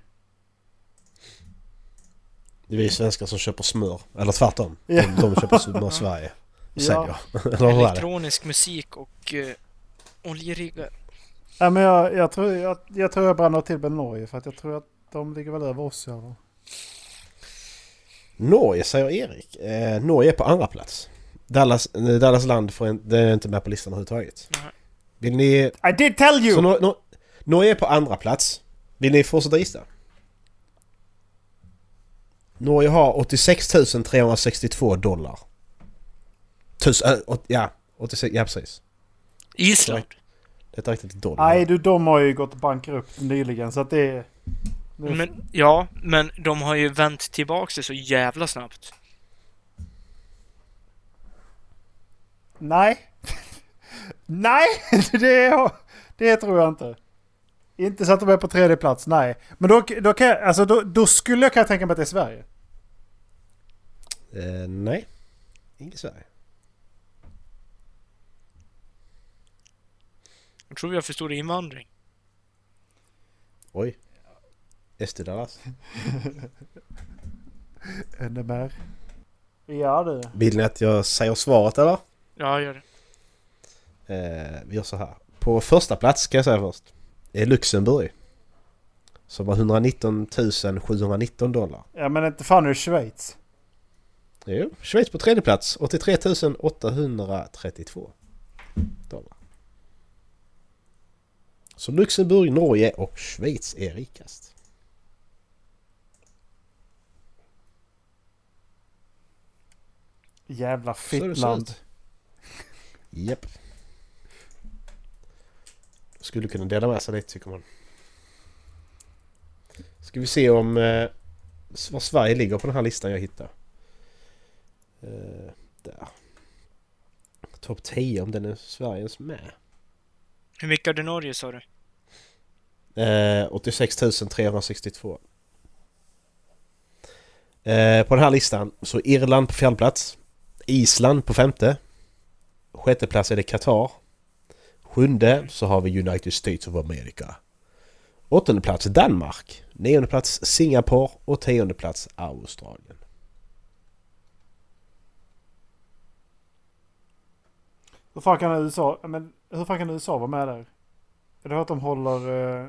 Det är vi svenskar som köper smör. Eller tvärtom. Ja. De, de köper smör i Sverige. Och Ja. säljer. Elektronisk musik och eh, oljeriggar. Ja, men jag, jag, tror, jag, jag tror jag bränner till med Norge för att jag tror att de ligger väl över oss fall. Norge säger Erik. Eh, Norge är på andra plats. Dallas, eh, Dallas land får en, det är inte med på listan överhuvudtaget. Nej. Vill ni... I did tell you! Så Nor- Nor- Norge är på andra plats. Vill ni fortsätta gissa? Norge har 86 362 dollar. Tusen, äh, åt- ja, 86, ja precis. Island. Det är inte riktigt dollar. Nej du, de har ju gått bankrupt nyligen så att det är... nu- Men, ja, men de har ju vänt tillbaka sig så jävla snabbt. Nej. nej, det, det tror jag inte. Inte så att de är på tredje plats, nej. Men då, då, kan jag, alltså, då, då skulle jag kunna tänka mig att det är Sverige. Eh, nej. Inget Sverige. Jag tror vi har för stor invandring. Oj. SD Dallas. NMR. Ja du. Vill ni att jag säger svaret eller? Ja, gör det. Eh, vi gör så här. På första plats ska jag säga först. Är Luxemburg. Som var 119 719 dollar. Ja men inte fan är det Schweiz. Jo, Schweiz på tredje plats. 83 832 dollar. Så Luxemburg, Norge och Schweiz är rikast. Jävla fittland. Japp. Skulle kunna dela med sig lite tycker man. Ska vi se om eh, var Sverige ligger på den här listan jag hittar. Eh, där. Topp 10 om den är Sveriges med. Hur mycket hade Norge sa du? Eh, 86 362. Eh, på den här listan så Irland på fjärde plats. Island på femte. Sjätte plats är det Qatar. Sjunde så har vi United States of America. Åttonde plats Danmark. Nionde plats Singapore och tionde plats Australien. Hur fan kan USA, men hur fan kan USA vara med där? Är det att de håller eh,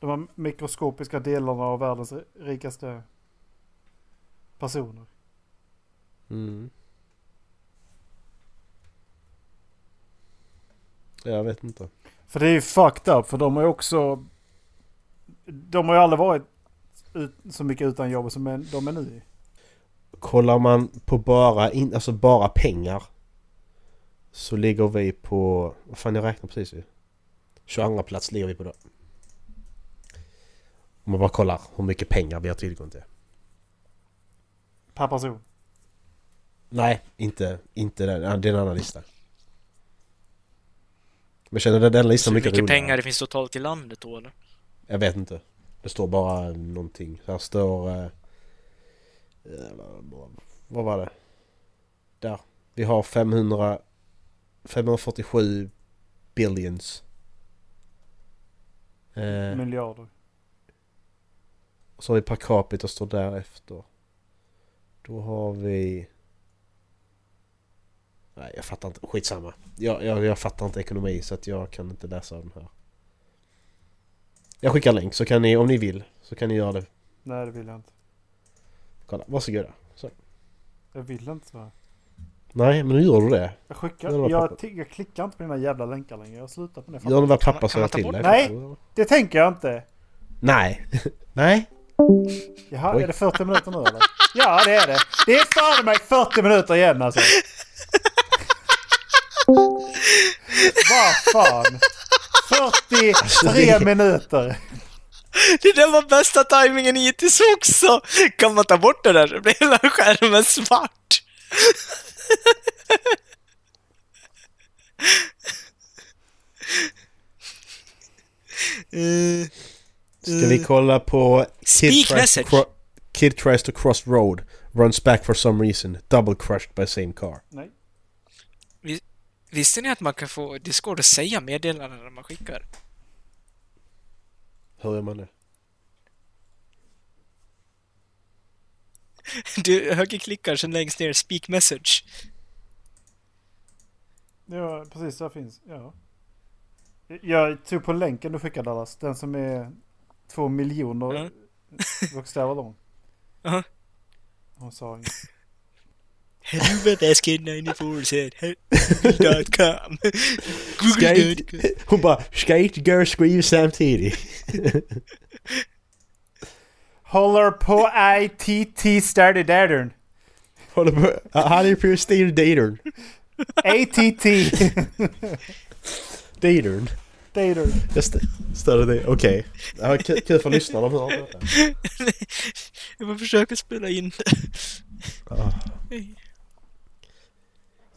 de här mikroskopiska delarna av världens rikaste personer? Mm. Jag vet inte. För det är ju fucked up för de har ju också... De har ju aldrig varit ut, så mycket utan jobb som de är nu. Kollar man på bara, in, alltså bara pengar så ligger vi på... Vad fan jag räknar precis ju. 22 plats ligger vi på då. Om man bara kollar hur mycket pengar vi har tillgång till. Per person. Nej, inte, inte den. Det är en annan lista. Men känner du den listan Så hur mycket, mycket roligare? pengar det finns totalt i landet då eller? Jag vet inte. Det står bara någonting. Här står... Eh, eh, vad var det? Där. Vi har 500... 547 billions. Eh, Miljarder. och så har vi per capita står därefter. Då har vi... Nej jag fattar inte. Skitsamma. Jag, jag, jag fattar inte ekonomi så att jag kan inte läsa den här. Jag skickar länk så kan ni om ni vill så kan ni göra det. Nej, det vill jag inte. Kolla, varsågoda. Så. Jag vill inte här. Nej men nu gör du det. Jag skickar... Det Jag, jag klickar inte på dina jävla länkar längre. Jag har slutat med det. Gör du vad pappa säger till dig? det? Det tänker jag inte. Nej. Nej. Jaha, Oj. är det 40 minuter nu eller? Ja, det är det. Det är fan mig 40 minuter igen alltså. Vad fan. 43 minuter. Det där var bästa tajmingen hittills också! Kan man ta bort det där så blir hela skärmen svart. Eh, Ska vi kolla på Kid Speak tries, to message. Kid tries to cross road. Runs back for some reason. Double crushed by same car. Nej. Visste ni att man kan få Discord att säga meddelanden när man skickar? Hur gör man det? Du högerklickar sen längst ner Speak message. Ja, precis. Där finns. Ja. Jag tog på länken du skickade Dallas. Den som är två miljoner bokstäver lång. Ja. Hon sa inget. Helvetesk94 said google.com Google.com Hon bara Skate girl skriver samtidigt. Håller på ITT starty dattern. Håller på... Han är på Steve Datern. ATT. Datern. dattern. Jag st- störde det. Okej. Ja, kul, för lyssnarna att höra detta. Jag försöker spela in det. Ja.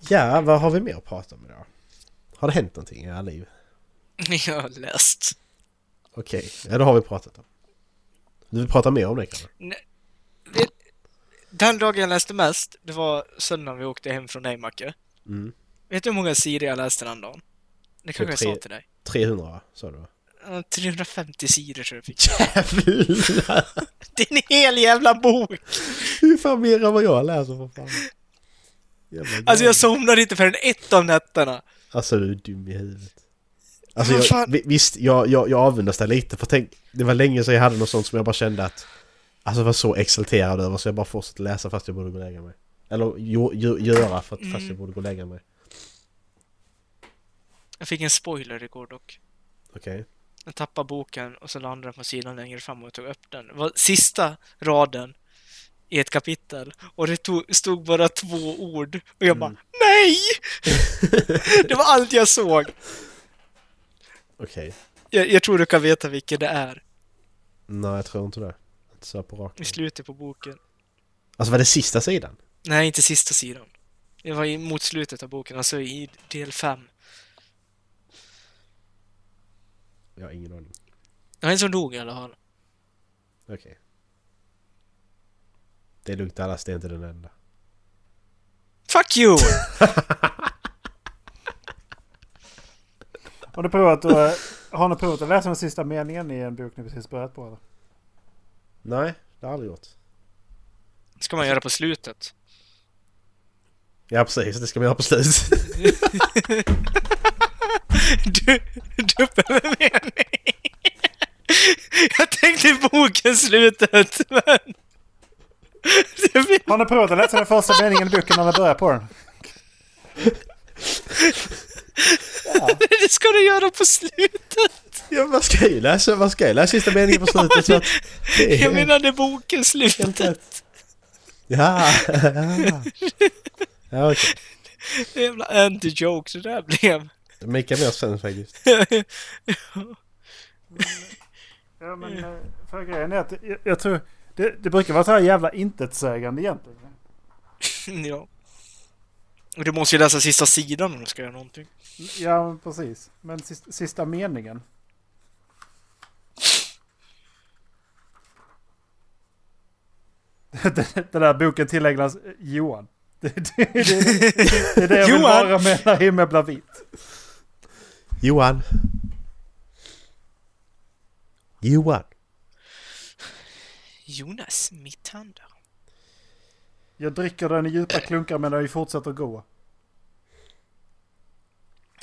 Ja, vad har vi mer att prata om idag? Har det hänt någonting i era liv? Jag har läst. Okej, ja det har vi pratat om. Du vill prata mer om det kanske? Det- Den dagen jag läste mest, det var söndagen vi åkte hem från dig Macke. Mm. Vet du hur många sidor jag läste den dagen? Det kanske jag sa tre. till dig. 300 va? sa du va? Ja, 350 sidor tror jag fick. Jävlar! Det är en hel jävla bok! Hur fan mer än vad jag läser för fan? Jävla Alltså jag somnade inte förrän ett av nätterna. Alltså du är dum i huvudet. Alltså jag, visst, jag, jag, jag avundas dig lite för tänk, det var länge sedan jag hade något sånt som jag bara kände att Alltså jag var så exalterad över så jag bara fortsatte läsa fast jag borde gå och lägga mig. Eller jo, jo, göra för att, fast Mm. jag borde gå och lägga mig. Jag fick en spoiler igår dock. Okej. Jag tappade boken och så landade den på sidan längre fram och tog upp den. Det var sista raden i ett kapitel och det tog, stod bara två ord och jag bara NEJ! det var allt jag såg. Okej. Jag, jag tror du kan veta vilket det är Nej jag tror inte det. Inte så på i raken. slutet på boken. Alltså var det sista sidan? Nej, inte sista sidan. Det var i- mot slutet av boken, alltså i del fem. Jag har ingen aning. Det var en som dog i alla fall. Okej. Det är lugnt allas, det är inte den enda. Fuck you! Har ni provat att, har ni provat att läsa den sista meningen i en bok ni precis börjat på eller? Nej, det har jag aldrig gjort. ska man göra på slutet. Ja precis, det ska man göra på slutet. Du, du behöver mening. Jag tänkte i boken slutet, men... Det blir- Har ni provat att läsa den första meningen i boken när ni börjar på den? Det ska du göra på slutet! ja, vad ska jag läsa? Vad ska jag läsa sista meningen på slutet så att... det är- Jag menade boken slutet. Ja, ja. Ja okej. Jävla anti-joke det där blev. Det makar mer sens faktiskt. Ja men eh, för grejen är att jag, jag tror det, det brukar vara så här jävla intetsägande egentligen. ja. Du måste ju läsa sista sidan om du ska göra någonting. Ja, precis. Men sista, sista meningen. Den där boken tillägnas Johan. Det, det, det, det är det jag vill vara med när himlen blir vit. Johan. Johan. Jonas Mittander. Jag dricker den i djupa klunkar medan vi fortsätter gå.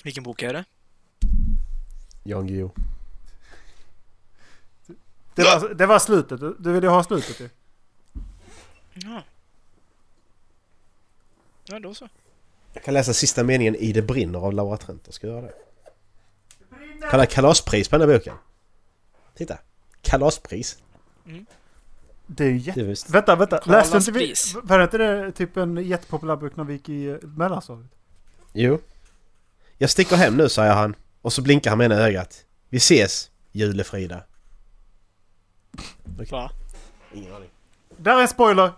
Vilken bok är det? Jan Guillou. Det var, det var slutet. Du, ville ju ha slutet ju. Ja. Ja, då så. Jag kan läsa sista meningen i Det brinner av Laura Trent. Jag ska göra det. Kan ha kalaspris på den här boken. Titta. Kalaspris. Det är ju jätte... visst. Vänta, vänta. Karlas Läste inte vi... Var inte det typ en jättepopulär bok när vi gick i eh, mellanstadiet? Jo. Jag sticker hem nu, säger han. Och så blinkar han med ena ögat. Vi ses, Julefrida. Va? Ingen aning. Där är en spoiler!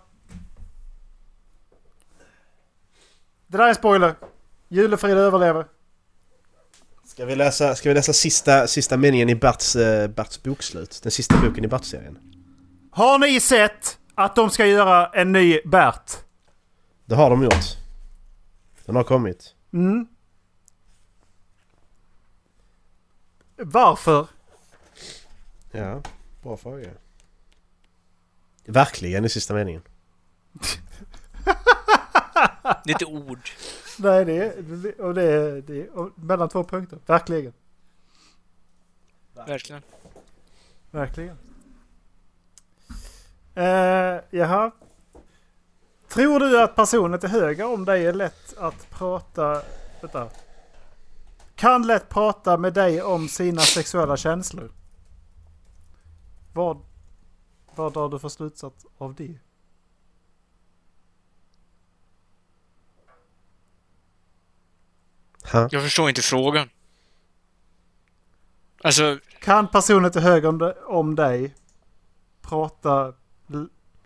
Det där är en spoiler! Julefrida överlever. Ska vi läsa, ska vi läsa sista, sista meningen i Berts, eh, Berts bokslut? Den sista boken i Bert-serien. Har ni sett att de ska göra en ny Bert? Det har de gjort. Den har kommit. Mm. Varför? Ja, bra fråga. Verkligen i sista meningen. Lite ord. Nej, det är, och det är, det är och mellan två punkter. Verkligen. Verkligen. Verkligen. Eh, jaha. Tror du att personen till höger om dig är lätt att prata... Vänta. Kan lätt prata med dig om sina sexuella känslor? Vad, vad drar du för slutsats av det? Jag förstår inte frågan. Alltså, Kan personen till höger om dig- om dig prata...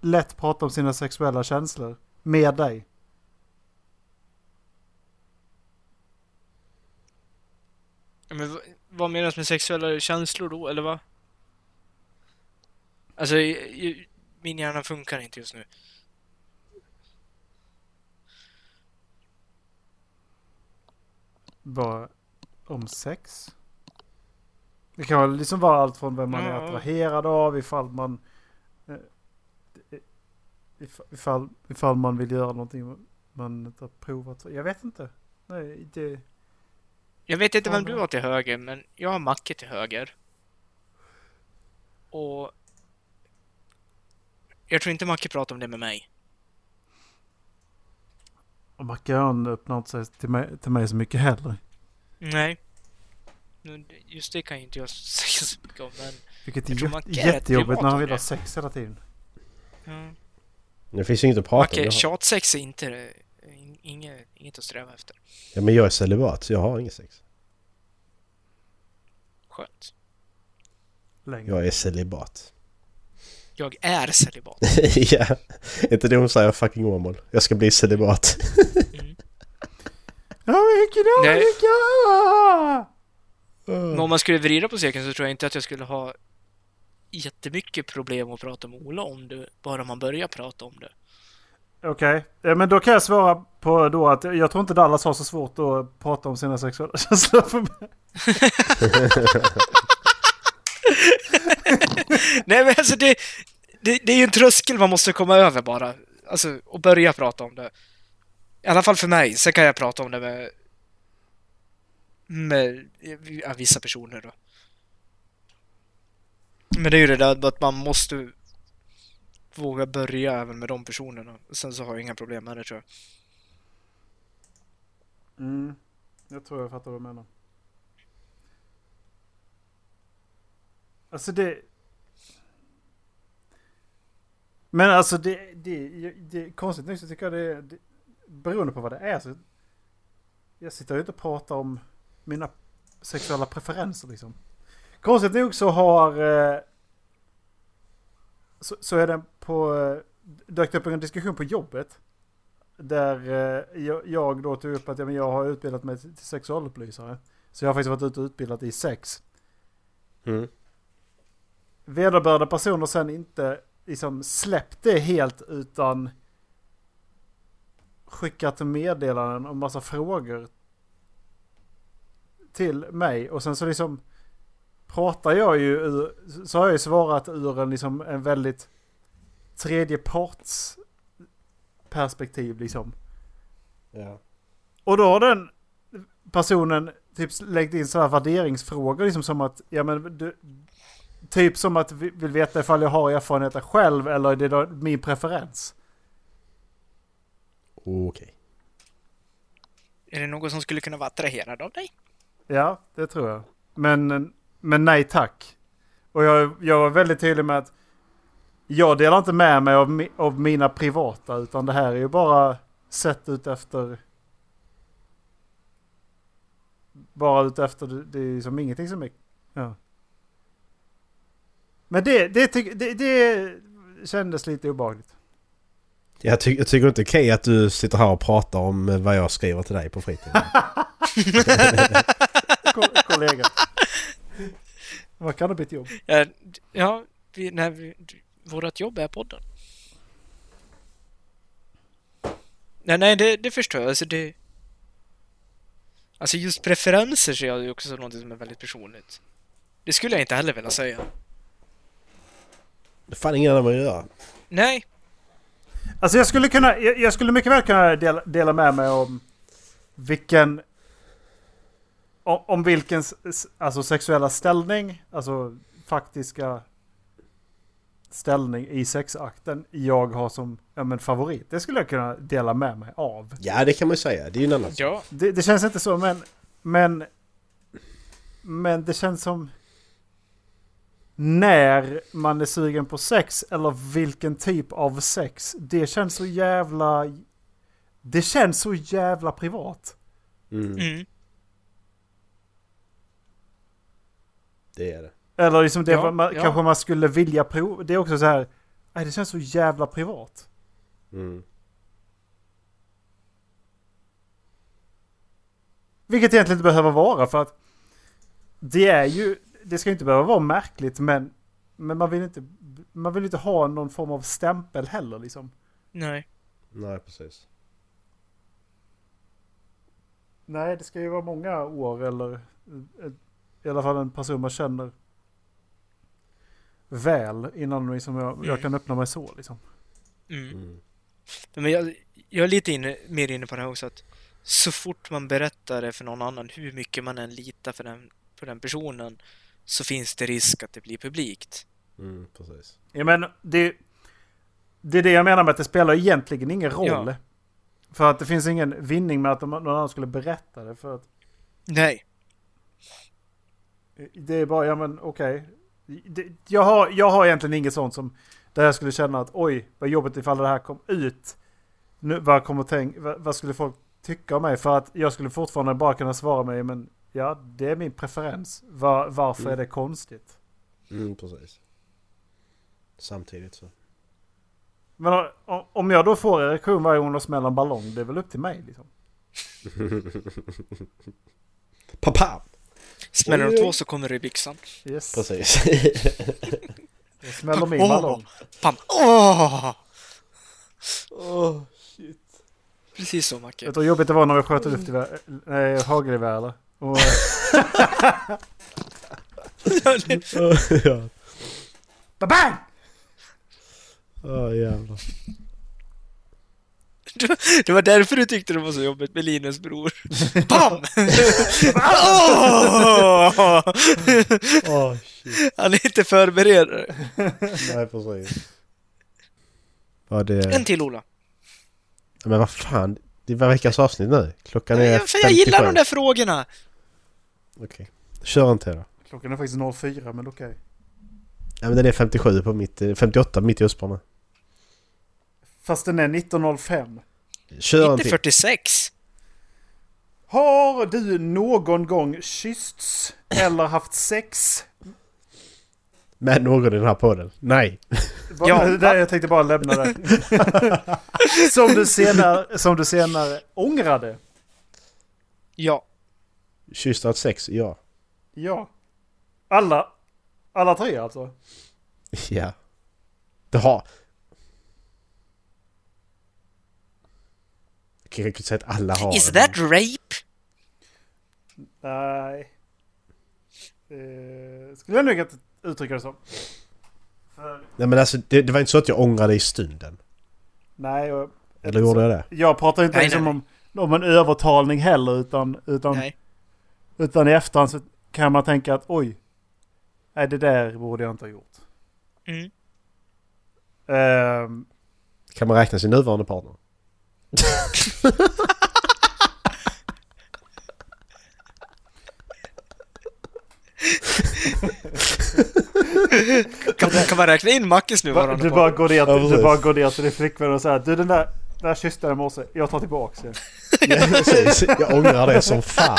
Lätt prata om sina sexuella känslor med dig? men, vad menas med sexuella känslor då, eller vad? Alltså, min hjärna funkar inte just nu. Bara om sex? Det kan liksom vara allt från vem man är attraherad av ifall man... if- Ifall, ifall man vill göra någonting man inte har provat. Jag vet inte. Nej, det... Jag vet inte vem du har till höger, men jag har Macke till höger. Och... Jag tror inte Macke pratar om det med mig. Och Mackan öppnar inte sig till mig, till mig så mycket heller. Nej. Just det kan ju inte jag säga så mycket om, men... Vilket är Macke jättejobbigt när han vill ha sex hela tiden. Ja. Det finns ju inget att prata om. Macke, Jag har- tjatsex är inte... in- Inget, inget att sträva efter. Ja, men jag är celibat så jag har inget sex. Skönt. Längre. Jag är celibat. Jag är celibat. ja, inte det hon säger fucking Åmål. Jag ska bli celibat. Mm. Nej. olycka! Men om man skulle vrida på cirkeln så tror jag inte att jag skulle ha jättemycket problem att prata med Ola om det, bara man börjar prata om det. Okej, eh, men då kan jag svara på då att jag tror inte Dallas har så svårt att prata om sina sexuella känslor för mig. Nej men alltså det, det, det är ju en tröskel man måste komma över bara. Alltså, och börja prata om det. I alla fall för mig. Sen kan jag prata om det med, med vissa personer då. Men det är ju det där att man måste våga börja även med de personerna. Sen så har jag inga problem med det tror jag. Mm. Jag tror jag fattar vad du menar. Alltså det... Men alltså det... det, det konstigt nog så tycker jag det, det... Beroende på vad det är så... Jag sitter ju inte och pratar om mina sexuella preferenser liksom. Konstigt nog så har... eh, Så, så är det på... eh, Dök det upp en diskussion på jobbet. Där eh, jag, då tog upp att jag har utbildat mig till, till sexualupplysare. Så jag har faktiskt varit ute och utbildat i sex. Mm. Vederbörande personer sen inte liksom släppt det helt utan skickat meddelanden och massa frågor till mig. Och sen så liksom pratar jag ju ur, så har jag ju svarat ur en, liksom, en väldigt tredjeparts perspektiv liksom. Ja. Och då har den personen typ lagt in sådana värderingsfrågor liksom som att, ja men du, typ som att vi vill veta ifall jag har erfarenheter själv eller är det då min preferens. Okej. Är det någon som skulle kunna vara attraherad av dig? Ja, det tror jag. Men, men nej tack. Och jag, jag var väldigt tydlig med att jag delar inte med mig av, av mina privata utan det här är ju bara sett ut efter bara ut efter det, är som ingenting som är ja. Men det, det, tyck- det, det kändes lite obehagligt. Jag, ty jag tycker inte det är okej att du sitter här och pratar om vad jag skriver till dig på fritiden. Ko- kollega. Vad kan det bli ett jobb? Ja, ja vi, nej, vi, vårat jobb är podden. Nej, nej, det, det förstår jag. Alltså, det... Alltså just preferenser ser jag ju också som något som är väldigt personligt. Det skulle jag inte heller vilja säga. Det är fan ingen annan vad göra. Nej, Alltså jag skulle kunna, jag, jag skulle mycket väl kunna dela, dela med mig om vilken, om, om vilken alltså sexuella ställning, alltså faktiska ställning i sexakten jag har som ja, men favorit. Det skulle jag kunna dela med mig av. Ja, det kan man säga. Det är ju en annan ja. Det, det känns inte så men, men, men det känns som när man är sugen på sex eller vilken typ av sex. Det känns så jävla... Det känns så jävla privat. Mm, Mm. Det är det. Eller liksom det Ja, man, ja. kanske man skulle vilja prova. Det är också så här. Nej, det känns så jävla privat. Mm. Vilket egentligen inte behöver vara för att det är ju, det ska inte behöva vara märkligt men, men man vill inte, man vill inte ha någon form av stämpel heller liksom. Nej. Nej, precis. Nej, det ska ju vara många år eller i alla fall en person man känner väl innan liksom jag, jag Mm. kan öppna mig så liksom. Mm. Mm. Men jag, jag är lite inne, mer inne på det här också att så fort man berättar det för någon annan, hur mycket man än litar för den, på den personen, så finns det risk att det blir publikt. Mm, precis. Ja, men det, det är det jag menar med att det spelar egentligen ingen roll. Ja. För att det finns ingen vinning med att de- någon annan skulle berätta det. För att Nej. Det är bara, ja men okej. Det- Jag, har, jag har egentligen inget sånt som där jag skulle känna att oj, vad jobbigt ifall det här kom ut. Nu, vad, kommer tänk, vad, vad skulle folk tycka om mig? För att jag skulle fortfarande bara kunna svara mig, men ja, det är min preferens. Var, varför Mm. är det konstigt? Mm, precis. Samtidigt så. Men om jag då får erektion varje gång de smäller en ballong, det är väl upp till mig liksom. Pappa! Smäller de två så kommer det i byxan. Yes. Precis. Smäller min Åh. ballong. Pam! Åh! oh, shit. Precis så, Macke. Vet du hur jobbigt det var när vi sköt luftgevär? Nej, hagelgevär eller? Och, ja. Bang! Åh jävlar. Det var därför du tyckte det var så jobbigt med Linus bror. Pam! Åh! Åh shit. Han är inte förberedd. Nej precis. Var det... En till, Ola. Men vad fan. Det var veckans avsnitt nu. Klockan är Ja, för jag gillar 57. de där frågorna. Okej. Kör en till då. Klockan är faktiskt 04 men okej. Ja men den är 57 på mitt... eh, 58 på mitt i Östbarna. Fast den är 1905. Kör Inte till. 46. Har du någon gång kyssts eller haft sex? Med någon i den här podden? Nej. Ja, det där, jag tänkte bara lämna det. som, du senare, som du senare ångrade. Ja. Kysst att sex? Ja. Ja. Alla, alla tre alltså? Ja. Det har... Jag säga att alla har Is det, that rape? Nej. Eh, skulle jag nog inte uttrycka det som. För, Nej men alltså det, det var inte så att jag ångrade i stunden. nej, och, Eller gjorde jag det? jag pratar inte Nej, liksom nej, Om, om en övertalning heller utan, utan, Nej. utan i efterhand så kan man tänka att oj. Nej, det där borde jag inte ha gjort. Mm. Ehm, Kan man räkna sin nuvarande partner? Kan, kan man räkna in Va- nuvarande Du bara går ner till, du bara går ner till din flickvän och säger du den där, där kysste jag i morse, jag tar tillbaks det. Ja, precis. Jag ångrar det som fan.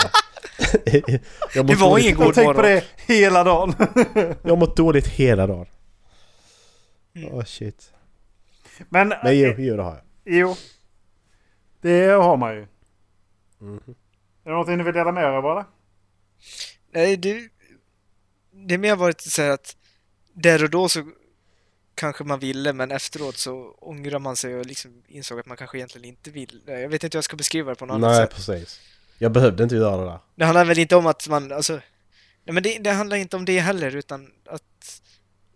Jag Det var ingen god tänkt på morgon. det hela dagen. Jag har mått dåligt hela dagen. Mm. Åh shit. Men, Men jo, eh, jo det har jag. jo. Det har man ju. Mhm. Är det någonting ni vill dela med er av eller? Nej, det... Det är mer varit så här att där och då så kanske man ville, men efteråt så ångrar man sig och liksom insåg att man kanske egentligen inte vill. Jag vet inte hur jag ska beskriva det på något annat Nej sätt. precis. Jag behövde inte göra det där. Det handlar väl inte om att man, alltså... Nej men det, det handlar inte om det heller, utan att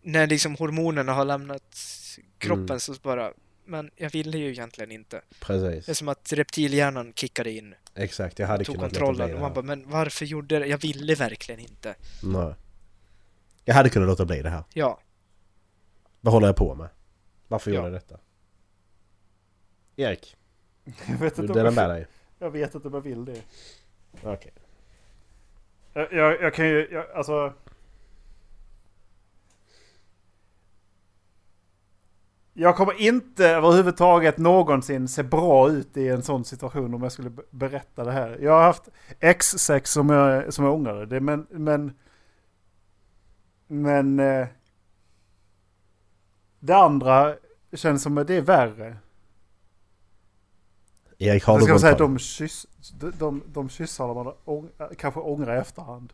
när liksom hormonerna har lämnat kroppen Mm. så bara, men jag ville ju egentligen inte. Det är Precis. som att reptilhjärnan kickade in, Exakt, jag hade tog kunnat låta bli och man här. bara, men varför gjorde det? Jag ville verkligen inte. Nej. Jag hade kunnat låta bli det här. Ja, Vad håller jag på med? Varför Ja. gjorde jag detta? Erik, Jag vet inte du om dela jag, med dig? jag vet inte om jag vill det. Okej. Jag, jag, jag kan ju, jag, alltså... Jag kommer inte överhuvudtaget någonsin se bra ut i en sån situation om jag skulle be- berätta det här. Jag har haft X6 som jag, som jag ångrade. Det, men, men... Men... Eh, det andra känns som att det är värre. Erik, har Jag ska säga plan? de, kyss, de, de, de kyssarna man ång, kanske ångrar i efterhand.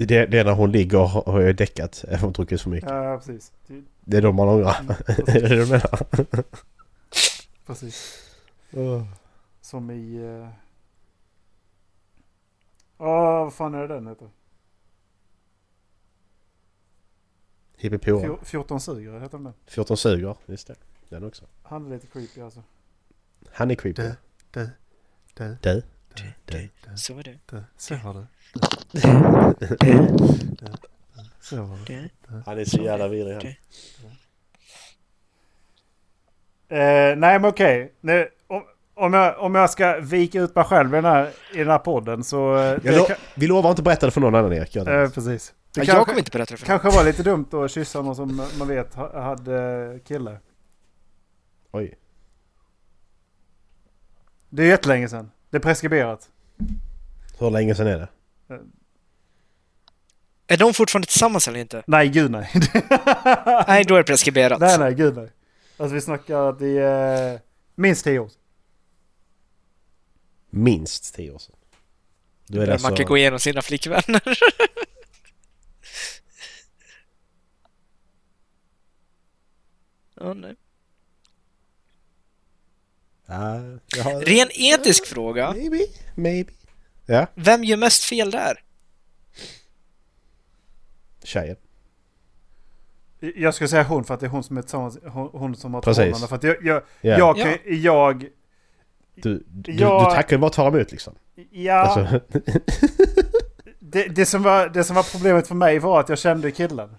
Det, det, det är när hon ligger och har, har däckat efter hon druckit för mycket. Ja, precis. Det- Det är då man ångrar. Mm, är det du menar? Precis. Åh. Som i... eh, Ja, vad fan är det den heter? Hippie Fjor- 14 suger heter den den. 14 suger, just det. Den också. Han är lite creepy alltså. Han är creepy. Du, du, du, Du. Så är det. du. Så var det. Så var det. Han är så jävla vidrig han. Eh, nej men okej. Nu, om, om, jag, om jag ska vika ut mig själv i den här, i den här podden så... eh, lo- kan- vi lovar inte att berätta det för någon annan Erik. Eh, precis. Det Ja, kanske, jag kommer inte berätta det för någon. kanske var lite dumt att kyssa någon som man vet ha- hade kille. Oj. Det är jättelänge sedan. Det är preskriberat. Hur länge sedan är det? Är de fortfarande tillsammans eller inte? Nej, gud nej. Nej, då är det preskriberat. nej, nej, gud nej. Alltså vi snackar att det är minst tio år. Minst 10 år sedan. Då är det Man kan alltså... gå igenom sina flickvänner. Ja, nej. Har... Ren etisk fråga. Maybe, maybe. Ja, Vem gör mest fel där? tjejen. Jag ska säga hon för att det är hon som är tillsammans, hon, hon som har Precis. förhållande. För att jag, jag, Ja. jag, Ja. jag, Du, du, Jag- du tackar ju bara att ta emot liksom. ja, Alltså, det, det, som var, det som var problemet för mig var att jag kände killen.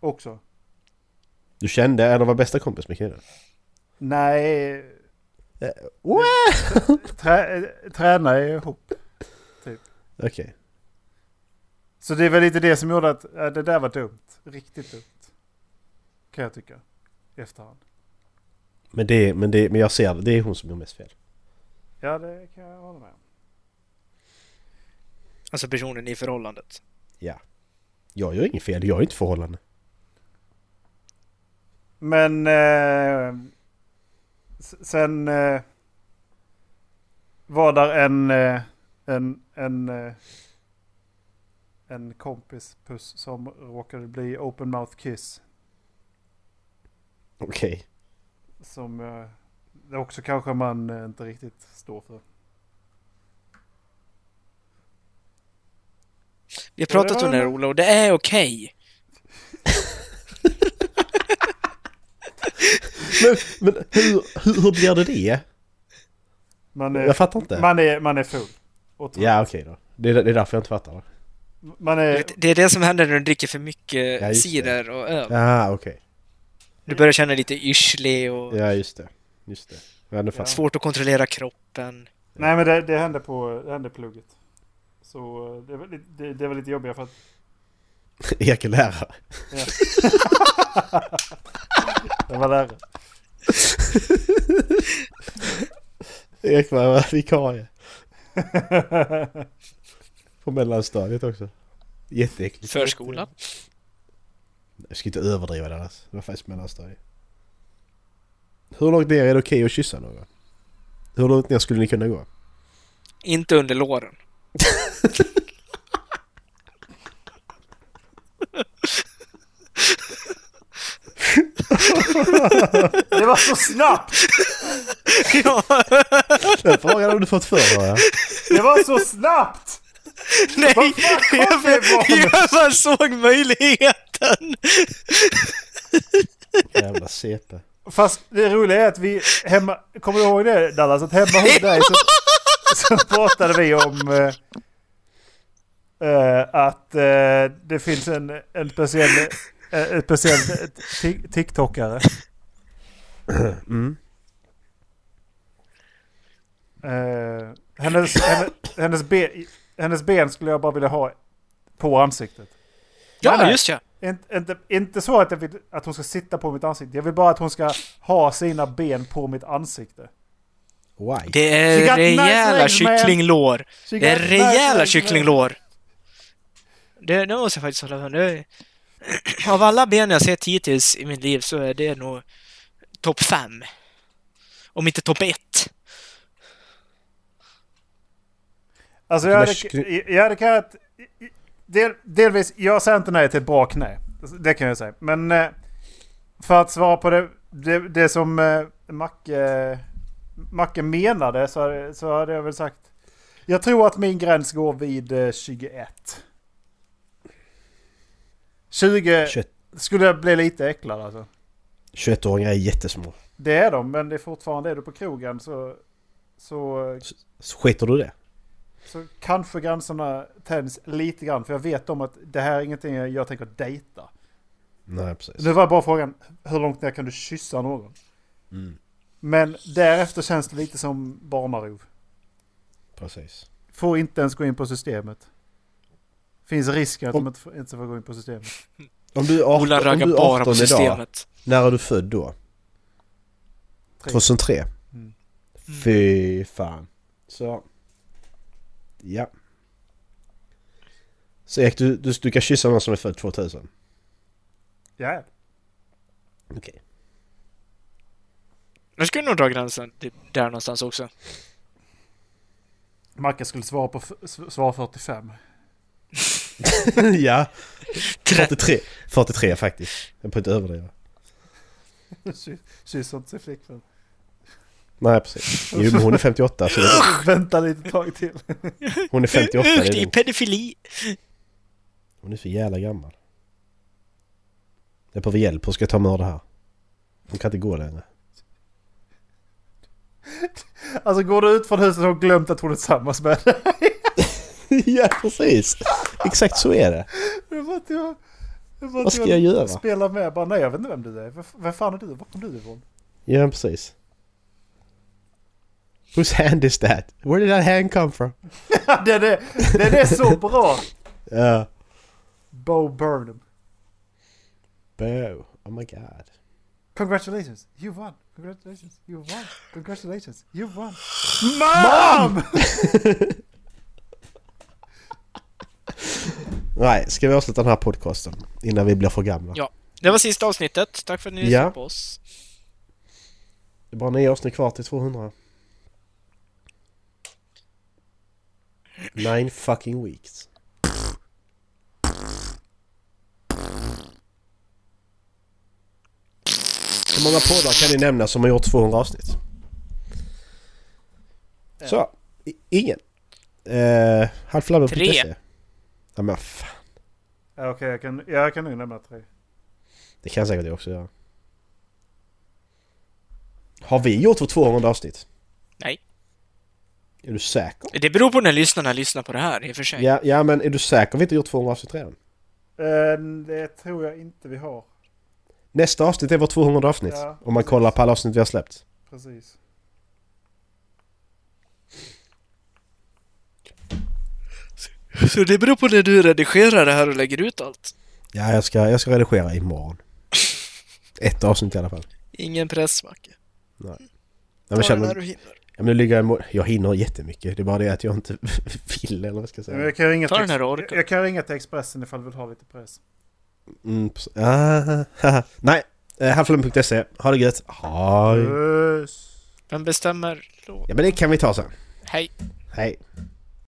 Också. du kände eller var bästa kompis med killen? Nej, What? trä, träna ihop. Okej. Så det är väl lite det som gjorde att äh, det där var dumt. Riktigt dumt. Kan jag tycka. I efterhand. Men, det, men, det, men jag ser det, det är hon som gör mest fel. Ja, det kan jag hålla med om. Alltså personen i förhållandet. Ja. Jag gör inget fel, jag är inte förhållande. Men eh, sen eh, var där en, eh, en, en, eh, en kompis puss som råkade bli open mouth kiss Okej. Som eh, också kanske man eh, inte riktigt står för. Vi har pratat om det här Ola och det är okej. Men, men hur, hur, hur blir det det? Man är, Jag fattar inte. man är, man är full. Ja okej då. Det är, det är därför jag inte fattar det. Man är, Det är det som händer när du dricker för mycket Ja, cider och öl. Ja okej. Du börjar känna lite yrslig och Ja just det. Just det. Ja, svårt att kontrollera kroppen. nej men det, det hände på det hände plugget. Så eh, det, var lite- det, det var lite jobbigare för att... jag. Erik är lärare. Ja. det var lärare. Erik var vikarie. På mellanstadiet också. Jätteäckligt. Förskolan. Jag ska inte överdriva det alls. Det var faktiskt mellanstadiet. Hur långt ner är det okej att kyssa någon? Hur långt ner skulle ni kunna gå? Inte under låren. Det var så snabbt! ja, Den frågan har du fått för jag. Det var så snabbt! nej, Vad fan kom jag, ifrån? jag bara såg möjligheten. Jävla CP. Fast det roliga är att vi hemma... Kommer du ihåg det Dallas? Att hemma hos dig så, så pratade vi om... Eh, eh, att eh, det finns en, en speciell... eh, En speciell ti- TikTokare. Mm. Eh, hennes, hennes, hennes, ben, hennes ben skulle jag bara vilja ha på ansiktet. Ja, Nej, just ja. Inte, inte, inte så att, jag vill, att hon ska sitta på mitt ansikte. Jag vill bara att hon ska ha sina ben på mitt ansikte. Why? Det är nice rejäla man. kycklinglår. Det är nice rejäla legs, kycklinglår. Det, det måste jag faktiskt hålla med Av alla ben jag sett hittills i mitt liv så är det nog topp fem. Om inte topp ett. Alltså jag hade, jag hade kunnat... Del, delvis, jag säger inte nej till ett bra knä. Det kan jag säga. Men eh, för att svara på det, det, det som eh, Macke, Macke menade så, hade- så hade jag väl sagt... Jag tror att min gräns går vid eh, 21. 20 21 skulle jag bli lite äcklad alltså. 21-åringar är jättesmå. Det är de, men det är fortfarande, är du på krogen så... Så, Så skiter du det? så kanske gränserna tänds lite grann. För jag vet om att det här är ingenting jag tänker dejta. Nej precis. Nu var bara frågan, hur långt ner kan du kyssa någon? Mm. Men därefter känns det lite som barnarov. Precis. Får inte ens gå in på systemet. Finns risken att Om- de inte får, gå in på systemet. Om du är 18, Ola om raggar du är bara 18 på idag, systemet. när är du född då? Tre. 2003? Mm. Fy fan. Så. Ja. Så Erik, du, du, du kan kyssa någon som är född 2000? Ja, Okej. Jag skulle nog dra gränsen där någonstans också. Macke skulle svara på svar 45. ja. Tre- 43. 43 faktiskt. Jag får inte överdriva. Ky- Kysser inte sin flickvän. Nej precis. Jo men hon är 58 så det, Vänta lite tag till. hon är 58. Det Usch, är det är pedofili! Hon är så jävla gammal. Jag behöver hjälp. Hur ska jag ta med det här? Hon kan inte gå längre. Alltså går du ut från huset och har glömt att hon är tillsammans med dig. ja precis. Exakt så är det. Det var att jag... det var Vad ska jag göra? Spelar med. Bara, nej jag vet inte vem du är. Vem- Vem fan är du? Var kom du ifrån? Ja precis. Whose hand is that? Where did that hand come from? den, är, den är så bra! Ja. Bo Burnham. Bo. Oh my god. Congratulations, you won. Congratulations, you won. Congratulations, you won. Mom! Nej, ska vi avsluta den här podcasten innan vi blir för gamla? Ja. Det var sista avsnittet. Tack för att ni Ja. lyssnade på oss. Det är bara nio avsnitt kvar till 200. Nine fucking weeks. Hur många poddar kan ni nämna som har gjort 200 avsnitt? Så, i- ingen. Uh, Halflabben.se. Ja men fan, Ja, Okej, jag, kan, ja, jag kan nog nämna tre. det kan säkert jag också göra. Har vi gjort vårt 200 avsnitt? Nej. Är du säker? Det beror på när lyssnarna lyssnar på det här i och för sig. Ja, ja men är du säker vi inte gjort 200 avsnitt redan? Eh, det tror jag inte vi har. Nästa avsnitt är vårt 200 avsnitt. Ja, om man kollar på alla avsnitt vi har släppt. Precis. Så det beror på när du redigerar det här och lägger ut allt. Ja, jag ska, jag ska redigera imorgon. Ett avsnitt i alla fall. Ingen press, Macke. Men Ta det känner, när du hinner. ja, men ligger jag, jag hinner jättemycket. Det är bara det att jag inte vill eller vad ska jag säga. jag, kan ringa Ta till, jag, kan ringa till Expressen ifall du vill ha lite press. Mm, ah. Nej, eh, halflabben.se. Ha det gött. Hej. Vem bestämmer låt? Ja men det kan vi ta sen. Hej. Hej.